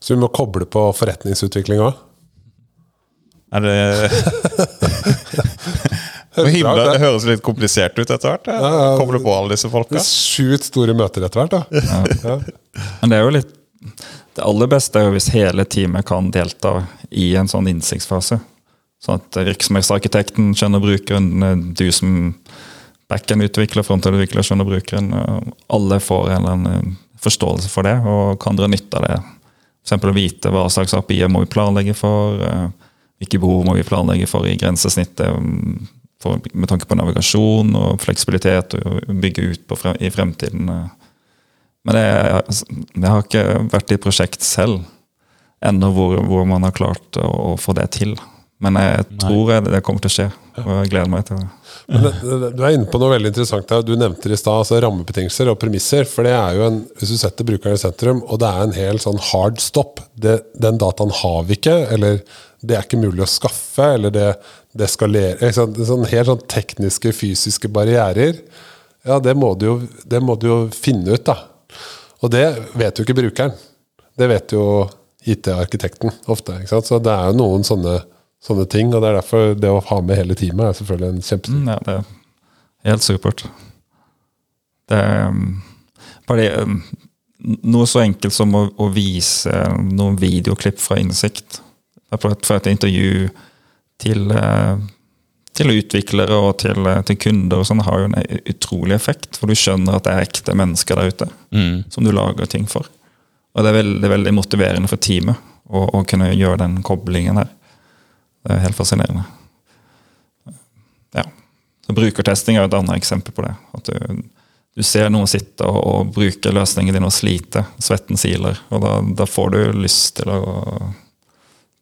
Så vi må koble på forretningsutvikling òg. Er det [laughs] Det høres litt komplisert ut etter hvert. Ja, ja. Koble på alle disse folka. Sjukt store møter etter hvert, da. Ja. Men det er jo litt Det aller beste er jo hvis hele teamet kan delta i en sånn innsiktsfase. Sånn at virksomhetsarkitekten skjønner brukeren, eh, du som backend-utvikler, frontend-utvikler skjønner brukeren. Alle får en eller annen forståelse for det og kan dra nytte av det. F.eks. å vite hva slags API må vi planlegge for, eh, hvilke behov må vi planlegge for i grensesnittet for, med tanke på navigasjon og fleksibilitet og bygge ut i fremtiden. Eh. Men jeg, jeg har ikke vært i prosjekt selv ennå hvor, hvor man har klart å, å få det til. Men jeg tror jeg, det kommer til å skje, og jeg gleder meg til det. Men det- det- Du er inne på noe veldig interessant. der. Du nevnte det i stad altså rammebetingelser og premisser. For det er jo en, Hvis du setter brukeren i sentrum, og det er en hel sånn hard stopp det, Den dataen har vi ikke, eller det er ikke mulig å skaffe, eller det, det skalerer ikke sånn Helt sånn tekniske, fysiske barrierer. Ja, det må, du jo, det må du jo finne ut, da. Og det vet jo ikke brukeren. Det vet jo IT-arkitekten ofte. ikke sant? Så det er jo noen sånne, sånne ting, og det er derfor det å ha med hele teamet er selvfølgelig en kjempe... Mm, ja, det er helt supert. Det er um, bare um, noe så enkelt som å, å vise noen videoklipp fra Innsikt. Fra et intervju til, eh, til utviklere og til, eh, til kunder og sånn, har jo en utrolig effekt. For du skjønner at det er ekte mennesker der ute Mm. som du lager ting for. Og det er veldig, veldig motiverende for teamet å, å kunne gjøre den koblingen her. Det er helt fascinerende. Ja. Så Brukertesting er et annet eksempel på det. At du, du ser noen sitte og, og bruke løsningen din og slite. Svetten siler. Og da, da får du lyst til å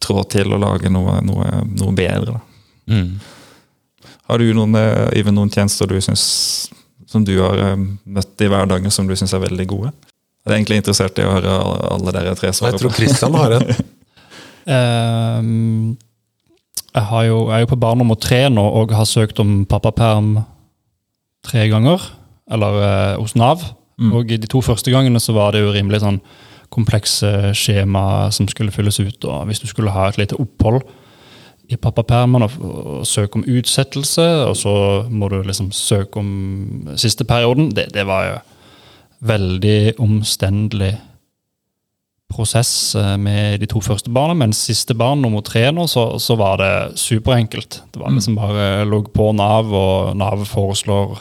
trå til og lage noe, noe, noe bedre. Da. Mm. Har du noen, Even, noen tjenester du synes, som du har eh, møtt i hverdagen som du syns er veldig gode? Jeg er egentlig interessert i å høre alle, dere tre svare Jeg tror på. Christian har en. um, [laughs] jeg, har jo, jeg er jo på barn nummer tre nå og har søkt om pappaperm tre ganger. Eller eh, hos Nav. Mm. Og de to første gangene så var det jo rimelig sånn komplekse skjema som skulle fylles ut. Og hvis du skulle ha et lite opphold i pappapermen og, og søke om utsettelse, og så må du liksom søke om siste perioden, det, det var jo veldig omstendelig prosess eh, med de to første barna, mens siste barn, nummer tre nå, så, så var det superenkelt. Det var liksom bare logg på Nav, og Nav foreslår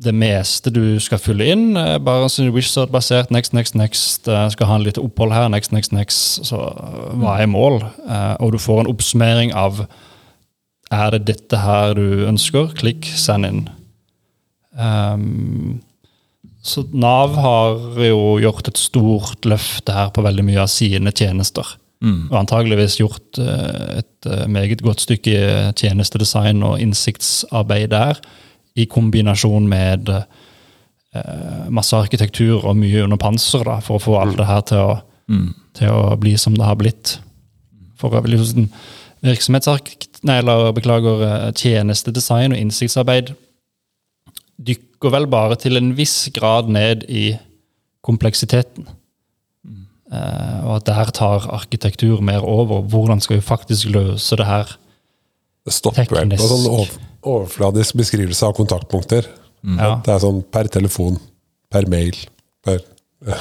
det meste du skal fylle inn. eh, Bare sånn Wishart-basert. Next, next, next. eh, Skal ha en lite opphold her. Next, next, next. Så hva er mål? Eh, Og du får en oppsummering av Er det dette her du ønsker? Klikk, send inn. Um, så Nav har jo gjort et stort løft her på veldig mye av sine tjenester. Mm. Og antageligvis gjort et meget godt stykke tjenestedesign og innsiktsarbeid der, i kombinasjon med eh, masse arkitektur og mye under panser, da, for å få alt det her til å, Mm. til å bli som det har blitt. For å liksom, sånn. Nei, eller beklager, eh, tjenestedesign og innsiktsarbeid dykker vel bare til en viss grad ned i kompleksiteten. Eh, og at der tar arkitektur mer over. Hvordan skal vi faktisk løse det her? Det stopper Teknisk. sånn overfladisk beskrivelse av kontaktpunkter. Ja. Det er sånn per telefon, per mail, per ja.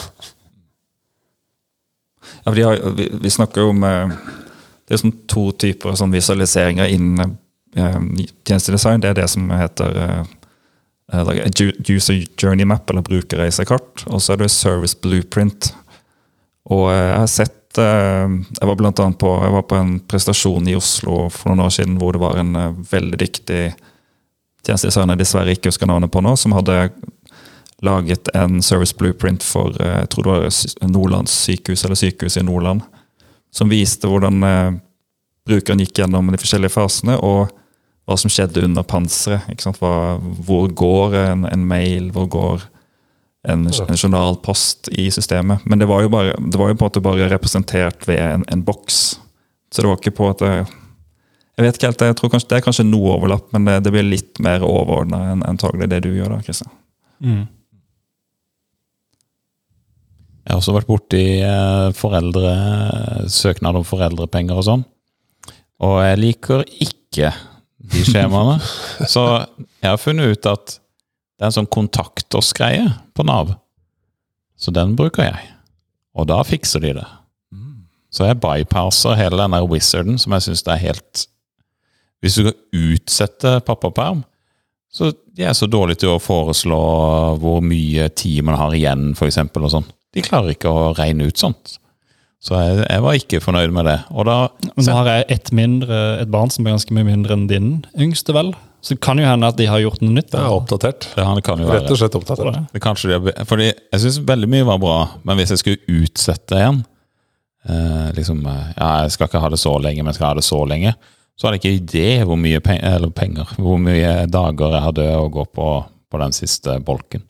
Ja, de har, vi, vi snakker jo om eh, Det er sånn to typer sånn visualiseringer innen eh, tjenestedesign. Det er det som heter eh, eh, user journey map, eller brukerreisekart. Og så er det service blueprint. Og jeg har sett eh, Jeg var blant annet på, på en prestasjon i Oslo for noen år siden hvor det var en eh, veldig dyktig tjenestedesigner jeg dessverre ikke husker navnet på nå, som hadde laget en service blueprint for eh, jeg tror det var Nordlands sykehus, eller sykehuset i Nordland, som viste hvordan brukeren gikk gjennom de forskjellige fasene, og hva som skjedde under panseret. hvor går en, en mail, hvor går en, en journalpost i systemet. Men det var jo, bare, det var jo på en måte bare representert ved en, en boks. Så det var ikke på at det, Jeg vet ikke helt, jeg tror kanskje, Det er kanskje noe overlapp, men det, det blir litt mer overordna enn antagelig det du gjør da, Kristian. Mm. Jeg har også vært borti eh, foreldre, søknad om foreldrepenger og sånn. Og jeg liker ikke de skjemaene. [laughs] Så jeg har funnet ut at det er en sånn kontakt oss-greie på Nav. Så den bruker jeg. Og da fikser de det. Så jeg bypasser hele den der wizarden som jeg syns er helt Hvis du skal utsette pappaperm, så de er så dårlige til å foreslå hvor mye tid man har igjen, f.eks. og sånn. De klarer ikke å regne ut sånt. Så jeg, jeg var ikke fornøyd med det. Da Nå har jeg et, mindre, et barn som er ganske mye mindre enn din yngste, vel? Så det kan jo hende at de har gjort noe nytt. Det er oppdatert. Ja, det kan jo være. Rett og slett oppdatert. Det kanskje de, fordi jeg syns veldig mye var bra, men hvis jeg skulle utsette en eh, liksom, eh, ja, Jeg skal ikke ha det så lenge, men jeg skal ha det så lenge. Så hadde jeg ikke idé hvor mye penger, eller penger, hvor mye dager jeg hadde å gå på på den siste bolken.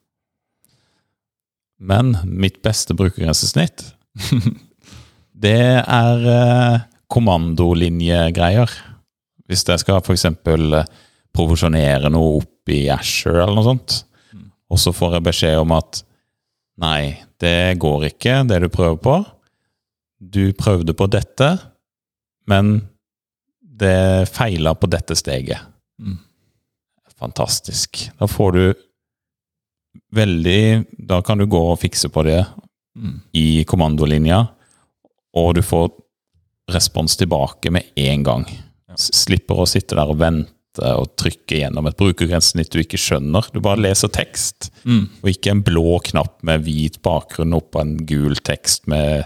Men mitt beste brukergrensesnitt, [laughs] det er eh, kommandolinjegreier. Hvis jeg skal f.eks. Eh, provosjonere noe opp i Asher eller noe sånt, og så får jeg beskjed om at nei, det går ikke, det du prøver på. Du prøvde på dette, men det feila på dette steget. Mm. Fantastisk. Da får du veldig Da kan du gå og fikse på det Mm. i kommandolinja, og du får respons tilbake med en gang. Ja. Slipper å sitte der og vente og trykke gjennom et brukergrensesnitt du ikke skjønner. Du bare leser tekst, Mm. og ikke en blå knapp med hvit bakgrunn oppå en gul tekst med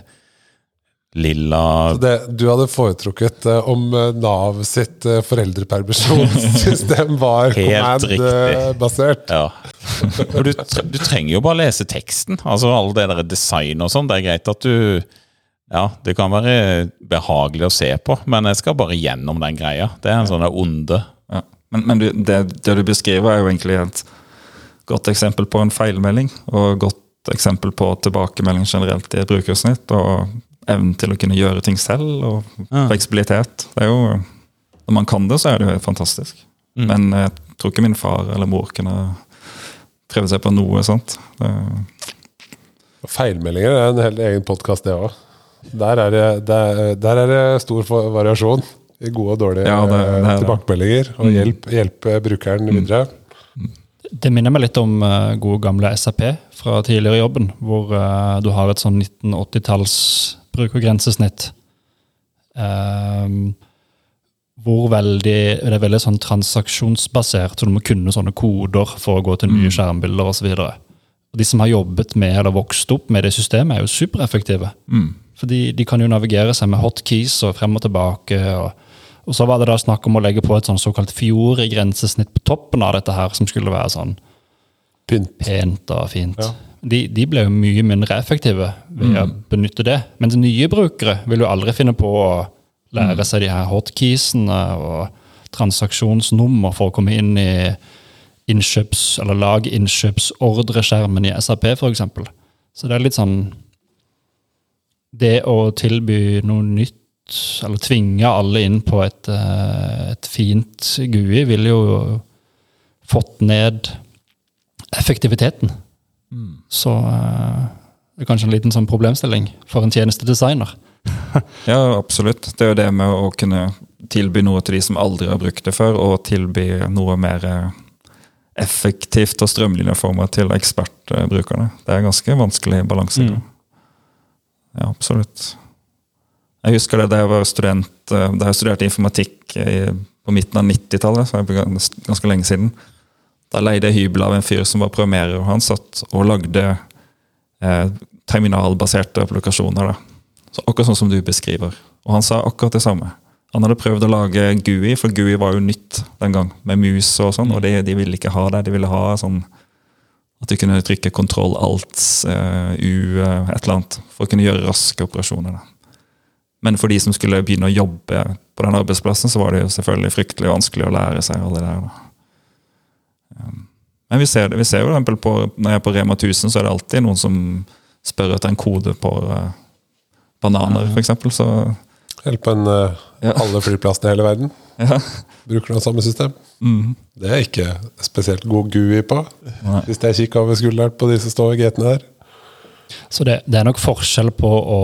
lilla Det, du hadde foretrukket uh, om eh, Nav sitt uh, foreldrepermisjonssystem [laughs] var Helt command-basert. Ja. Du, du trenger jo bare lese teksten. Altså Alle det der design og sånn. Det er greit at du Ja, det kan være behagelig å se på, men jeg skal bare gjennom den greia. Det er en sånn onde. Ja. Men, men du, det, det du beskriver, er jo egentlig et godt eksempel på en feilmelding. Og et godt eksempel på tilbakemelding generelt i et brukersnitt. Og evnen til å kunne gjøre ting selv, og Ja. fleksibilitet. Det er jo, når man kan det, så er det jo fantastisk. Mm. Men jeg tror ikke min far eller mor kunne prøve seg på noe sånt. Det, Feilmeldinger er en helt egen podkast, det òg. Der, er det- der, der er det stor variasjon gode og dårlige Ja, det- det er eh, tilbakemeldinger. Og hjelp, hjelpe brukeren videre. Det minner meg litt om uh, gode gamle SAP fra tidligere i jobben, hvor uh, du har et sånn 1980-talls brukergrensesnitt. Ehm, hvor veldig, det er veldig sånn transaksjonsbasert, så du må kunne sånne koder for å gå til nye skjermbilder osv. De som har jobbet med eller vokst opp med det systemet, er jo supereffektive. mm. Fordi de kan jo navigere seg med hotkeys og frem og tilbake. Og, og så var det da snakk om å legge på et sånn såkalt Fiore-grensesnitt på toppen av dette her, som skulle være sånn Pynt. pent og fint. Ja. De, de ble jo mye mindre effektive ved å benytte det. Mens nye brukere vil jo aldri finne på å lære seg de her hotkeysene og transaksjonsnummer for å komme inn i innkjøps, eller lag innkjøpsordreskjermen i SAP, f.eks. Så det er litt sånn Det å tilby noe nytt, eller tvinge alle inn på et, eh, et fint GUI, ville jo fått ned effektiviteten. Så eh, det er kanskje en liten sånn problemstilling for en tjenestedesigner. [laughs] Ja, absolutt. Det er jo det med å kunne tilby noe til de som aldri har brukt det før, og tilby noe mer eh, effektivt og strømlinjeforma til ekspertbrukerne. Det er en ganske vanskelig balanse. Mm. Ja, absolutt. Jeg husker det da jeg var student, eh, da jeg studerte informatikk på midten av 90-tallet, så det gans- ganske lenge siden. Da leide jeg hybel av en fyr som var programmerer, og han satt og lagde eh, terminalbaserte applikasjoner. Så Akkurat sånn som du beskriver. Og han sa akkurat det samme. Han hadde prøvd å lage GUI, for GUI var jo nytt den gang, med mus og sånn, og de, de ville ikke ha det. De ville ha sånn at de kunne trykke kontroll alt, eh, U, eh, et eller annet, for å kunne gjøre raske operasjoner. Da. Men for de som skulle begynne å jobbe på den arbeidsplassen, så var det jo selvfølgelig fryktelig vanskelig å lære seg alle det der. Um, Men vi ser, det, vi ser jo eksempel på, når jeg er på Rema 1000, så er det alltid noen som spør etter en kode på eh, bananer, f.eks. Så Helt på en, eh, Ja. alle flyplassene i hele verden. [laughs] ja. Bruker det samme system. Mm. Det er ikke spesielt god GUI på. Nei. Hvis jeg kikker over skulderen på de som står i gatene her. Så det, det er nok forskjell på å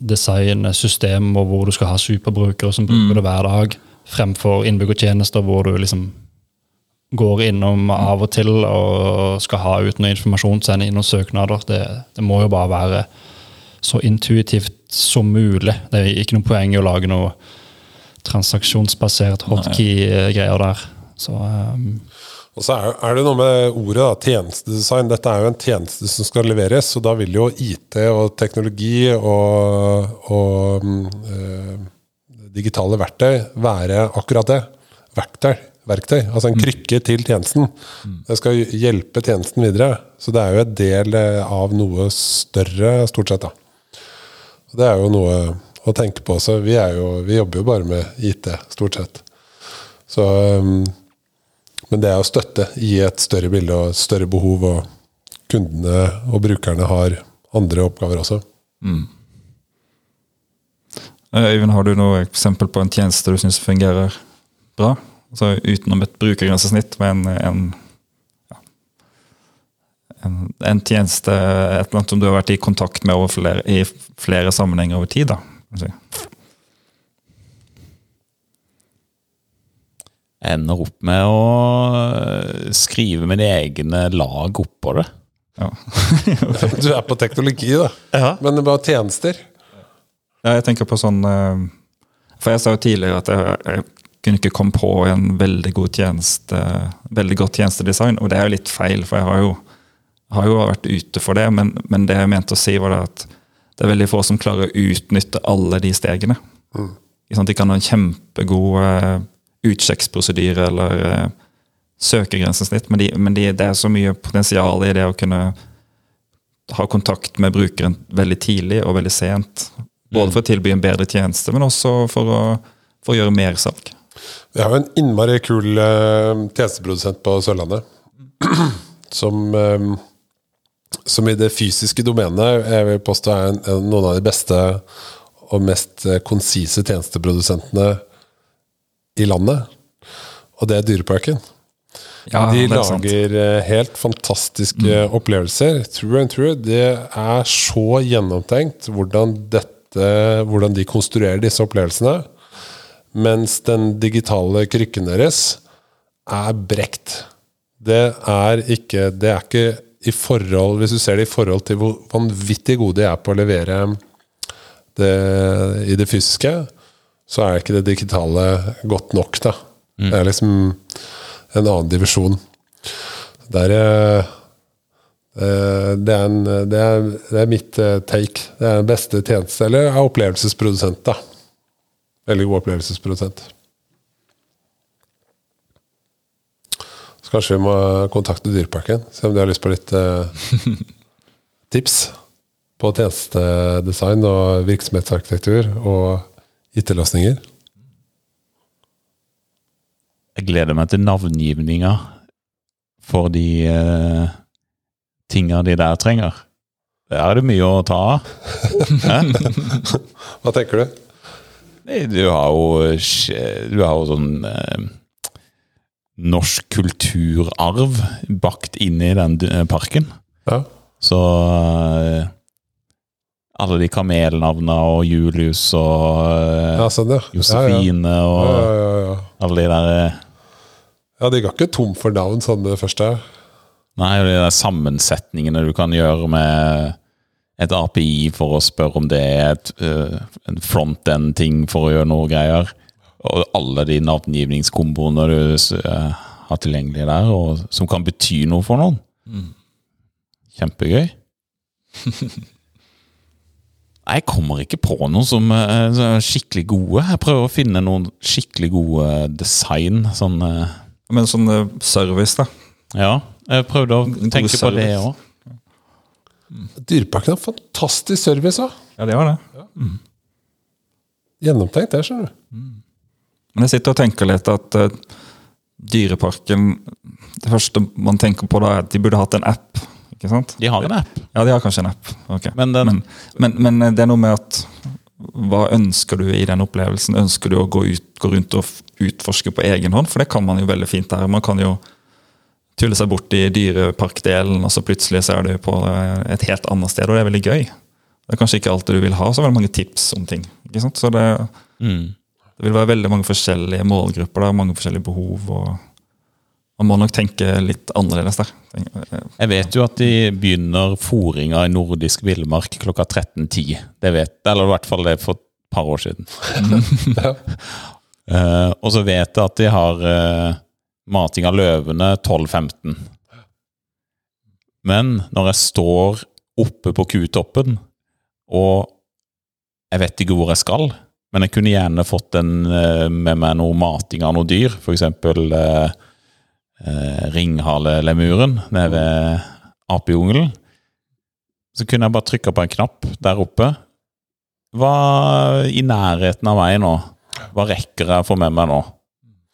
designe system og hvor du skal ha superbrukere som bruker det hver dag, fremfor innbyggertjenester hvor du liksom går innom av og til og skal ha ut noe informasjon, sende inn noen søknader. Det, det må jo bare være så intuitivt som mulig. Det er ikke noe poeng i å lage noe transaksjonsbasert hotkey-greier der. Så um, Og så er, det noe med ordet da, tjenestedesign. Dette er jo en tjeneste som skal leveres, og da vil jo IT og teknologi og, og mm, eh, digitale verktøy være akkurat det. Verktøy. verktøy. Altså en krykke til tjenesten. Det skal hjelpe tjenesten videre. Så det er jo et del eh, av noe større, stort sett. da. Det er jo noe å tenke på også. Vi, er jo, vi jobber jo bare med IT, stort sett. Så, um, men det er å støtte i et større bilde og et større behov, og kundene og brukerne har andre oppgaver også. Mm. Øyvind, har du noe eksempel på en tjeneste du syns fungerer bra? Altså Utenom et brukergrensesnitt med en, ja, en, en tjeneste, et eller annet som du har vært i kontakt med flere, i flere sammenhenger over tid. da. kan du si. Jeg ender opp med å øh, skrive mine egne lag oppå det. Ja. [laughs] Du er på teknologi, da. Men det er bare tjenester. Ja, jeg tenker på sånn eh, For jeg sa jo tidligere at jeg, jeg kunne ikke komme på en veldig god tjeneste, veldig godt tjenestedesign, og det er jo litt feil, for jeg har jo, har jo vært ute for det, men, men det jeg mente å si, var det at det er veldig få som klarer å utnytte alle de stegene. Sant? De kan ha en kjempegod eh, utsjekksprosedyre eller eh, søkegrensesnitt, men, de, men de, det er så mye potensial i det å kunne ha kontakt med brukeren veldig tidlig og veldig sent. Både for å tilby en bedre tjeneste, men også for å, for å gjøre mer salg. Vi har jo en innmari kul uh, tjenesteprodusent på Sørlandet. [clears throat] som, eh, som i det fysiske domenet jeg vil påstå er en, en, noen av de beste og mest eh, konsise tjenesteprodusentene i landet. Og det er Dyreparken. Ja, de er lager eh, helt fantastiske opplevelser. True and true. Det er så gjennomtenkt hvordan, dette, hvordan de konstruerer disse opplevelsene. Mens den digitale krykken deres er brekt. Det er ikke Det er ikke i forhold Hvis du ser det i forhold til hvor vanvittig gode de er på å levere det i det fysiske, så er ikke det digitale godt nok, da. Det er liksom en annen divisjon. Er, eh, eh, det er, en, det er, det er mitt eh, take. Det er den beste tjeneste, eller er opplevelsesprodusent, da. Veldig god opplevelsesprodusent. Så kanskje vi må kontakte Dyreparken, se om de har lyst på litt eh, [laughs] tips på tjenestedesign og virksomhetsarkitektur og IT-løsninger. Jeg gleder meg til navngivninga for de uh, tinga de der trenger. Der er det mye å ta av. [laughs] Hva tenker du? Du har jo, du har jo sånn eh, norsk kulturarv bakt inn i den eh, parken. Ja. Så eh, alle de kamelnavna og Julius og eh, Ja, sånn, ja. Josefine Ja, og ja, ja, ja, ja. alle de der eh, ja, de ga ikke tom for navn sånn med det første. Nei, og de der sammensetningene du kan gjøre med et API for å spørre om det er et, eh, en front-end-ting for å gjøre noe greier. Og alle de navngivningskomboene du har tilgjengelig der, og som kan bety noe for noen. Kjempegøy. [laughs] Jeg kommer ikke på noen som eh, er skikkelig gode. Jeg prøver å finne noen skikkelig gode design. Sånn eh, Men sånn eh, service, da. Ja, jeg prøvde å tenke på det òg. Dyreparken har fantastisk service òg. Ja, de har det. Gjennomtenkt, det, skjønner du. Men jeg sitter og tenker litt at uh, Dyreparken Det første man tenker på da, er at de burde hatt en app. Ikke sant? De har en app. Ja, de har kanskje en app. Okay. Men den- men, men, men det er noe med at Hva ønsker du i den opplevelsen? Ønsker du å gå, ut, gå rundt og utforske på egen hånd? For det kan man jo veldig fint her. Man kan jo tulle seg bort i dyreparkdelen, og så plutselig så er du på eh, et helt annet sted, og det er veldig gøy. Det er kanskje ikke alltid du vil ha så veldig mange tips om ting. ikke sant? Så det, Mm. det vil være veldig mange forskjellige målgrupper, der, mange forskjellige behov. og man må nok tenke litt annerledes der. Eh, Jeg vet jo at de begynner fòringa i nordisk villmark klokka 13.10. Det vet Eller i hvert fall det for et par år siden. [laughs] uh, og så vet jeg at de har uh, mating av løvene 12.15. Men når jeg står oppe på kutoppen, og jeg vet ikke hvor jeg skal, men jeg kunne gjerne fått en, eh, med meg noe mating av noe dyr, f.eks. Eh, ringhalelemmuren nede ved apejungelen, så kunne jeg bare trykka på en knapp der oppe. Hva i nærheten av meg nå? Hva rekker jeg å få med meg nå?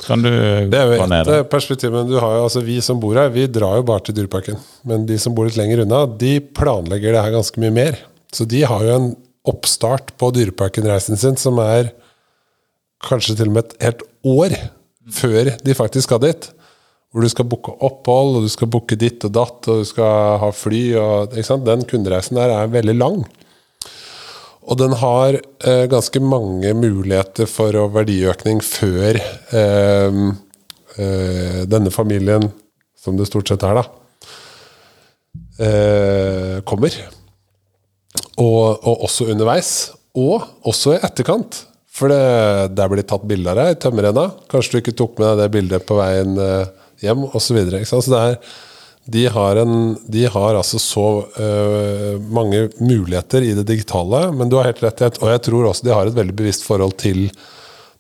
Kan du Det er jo et perspektiv, men du har jo, altså vi som bor her, vi drar jo bare til Dyreparken. Men de som bor litt lenger unna, de planlegger det her ganske mye mer. Så de har jo en oppstart på Dyreparken-reisen sin som er kanskje til og med et helt år før de faktisk skal dit. Hvor du skal booke opphold, og du skal booke ditt og datt, og du skal ha fly. Og? Den kundereisen der er veldig lang. Og den har eh, ganske mange muligheter for verdiøkning før eh, eh, denne familien, som det stort sett er, da, eh, kommer. Og, og også underveis. Og også i etterkant. For det, der blir tatt bilde av deg i tømmerrenna. Kanskje du ikke tok med deg det bildet på veien eh, hjem, osv. De har, en, de har altså så uh, mange muligheter i det digitale, men du har helt rett. Og jeg tror også de har et veldig bevisst forhold til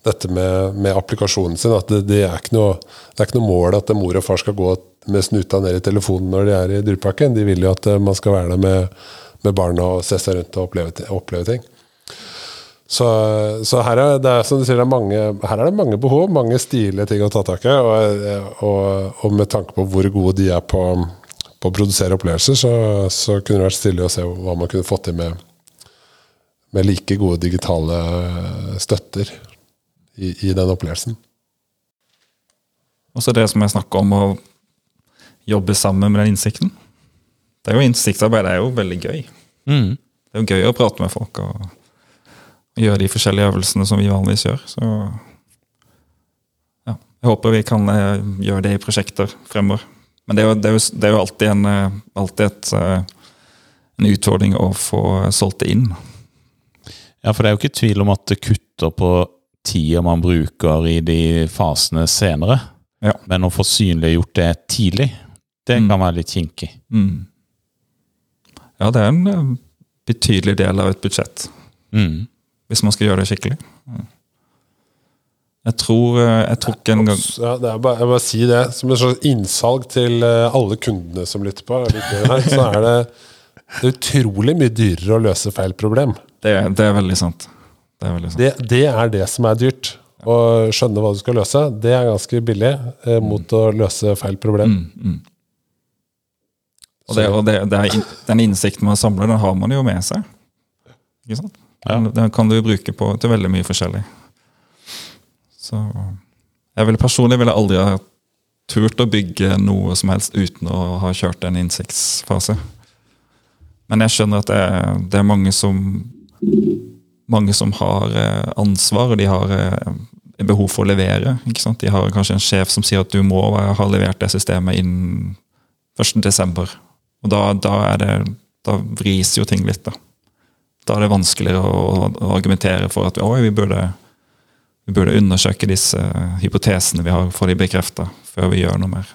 dette med, med applikasjonen sin. At det, det, er ikke noe, det er ikke noe mål at mor og far skal gå med snuta ned i telefonen når de er i dyreparken. De vil jo at øh, man skal være der med, med barna og se seg rundt og oppleve, oppleve ting. Så, så her, er, det er, som du sier, det er mange, her er det mange behov, mange stilige ting å ta tak i. Og, og, og med tanke på hvor gode de er på, på å produsere opplevelser, så, så kunne det vært stilig å se hva man kunne fått til med, med like gode digitale støtter i, i den opplevelsen. Og så det som jeg snakker om å jobbe sammen med den innsikten. Det er jo Innsiktsarbeid er jo veldig gøy. Mm. Det er jo gøy å prate med folk og gjøre de forskjellige øvelsene som vi vanligvis gjør. Så ja, jeg håper vi kan eh, gjøre det i prosjekter fremover. Men det er jo, det er jo, det er jo alltid, en, eh, alltid et, eh, en utfordring å få solgt det inn. Ja, for det er jo ikke tvil om at det kutter på tida man bruker i de fasene senere. Ja. Men å få synliggjort det tidlig, det Mm. kan være litt kinkig. Mm. Ja, det er en betydelig del av et budsjett. Mm. Hvis man skal gjøre det skikkelig. Jeg tror eh, jeg tok en gang Ja, det er bare, jeg bare si det som et slags innsalg til eh, alle kundene som lytter på. her, Så er det, det er utrolig mye dyrere å løse feil problem. Det, det er veldig sant. Det er veldig sant. Det, det er det som er dyrt. Å skjønne hva du skal løse, det er ganske billig eh, mot å løse feil problem. Mm, mm. Og, det, og er, in- den innsikten man samler, den har man jo med seg. Ikke sant? Den, den kan du bruke på, til veldig mye forskjellig. Så jeg ville Personlig ville aldri ha turt å bygge noe som helst uten å ha kjørt en innsiktsfase. Men jeg skjønner at det er, det er mange som mange som har eh, ansvar, og de har eh, behov for å levere. De har kanskje en sjef som sier at du må ha levert det systemet innen 1.12. Og da, da, det, da vris jo ting litt. Da Da er det vanskeligere å, å argumentere for at vi burde, vi burde undersøke disse hypotesene vi har, få de bekrefta før vi gjør noe mer.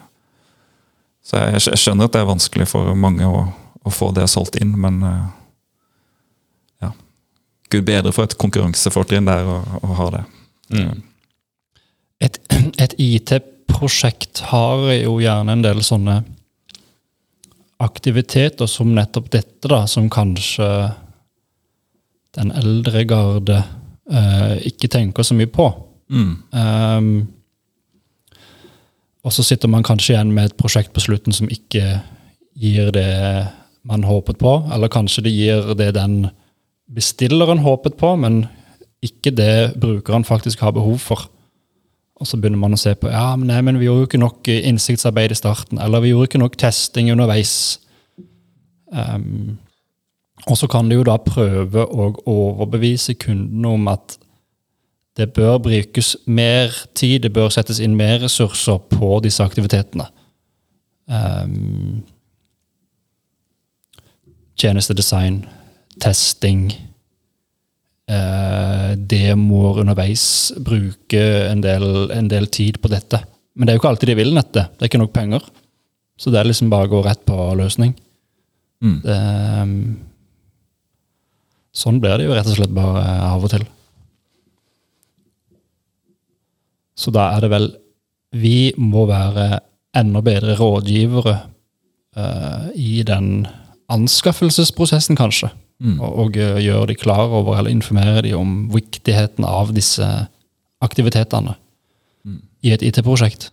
Så jeg, jeg skjønner at det er vanskelig for mange å, å få det solgt inn, men eh, ja. Gud bedre for et konkurransefortrinn der å, å ha det. Mm. Et, [clears throat] et IT-prosjekt har jo gjerne en del sånne aktiviteter som nettopp dette, da, som kanskje den eldre garde uh, ikke tenker så mye på. Mm. Um, og så sitter man kanskje igjen med et prosjekt på slutten som ikke gir det man håpet på, eller kanskje det gir det den bestilleren håpet på, men ikke det brukeren faktisk har behov for. Og så begynner man å se på ja, men, nei, men vi gjorde jo ikke nok innsiktsarbeid i starten, eller vi gjorde ikke nok testing underveis. Ehm, og så kan de jo da prøve å overbevise kunden om at det bør brukes mer tid, det bør settes inn mer ressurser på disse aktivitetene. Um, tjenestedesign, testing, eh, demoer underveis. Bruke en del, en del tid på dette. Men det er jo ikke alltid de vil nettet. Det er ikke nok penger. Så det er liksom bare å gå rett på løsning. Mm. Det, um, sånn blir det jo rett og slett bare av og til. Så da er det vel Vi må være enda bedre rådgivere uh, i den anskaffelsesprosessen, kanskje. Mm. Og, og eh, gjøre de klar over, eller informere de om viktigheten av disse aktivitetene Mm. i et IT-prosjekt.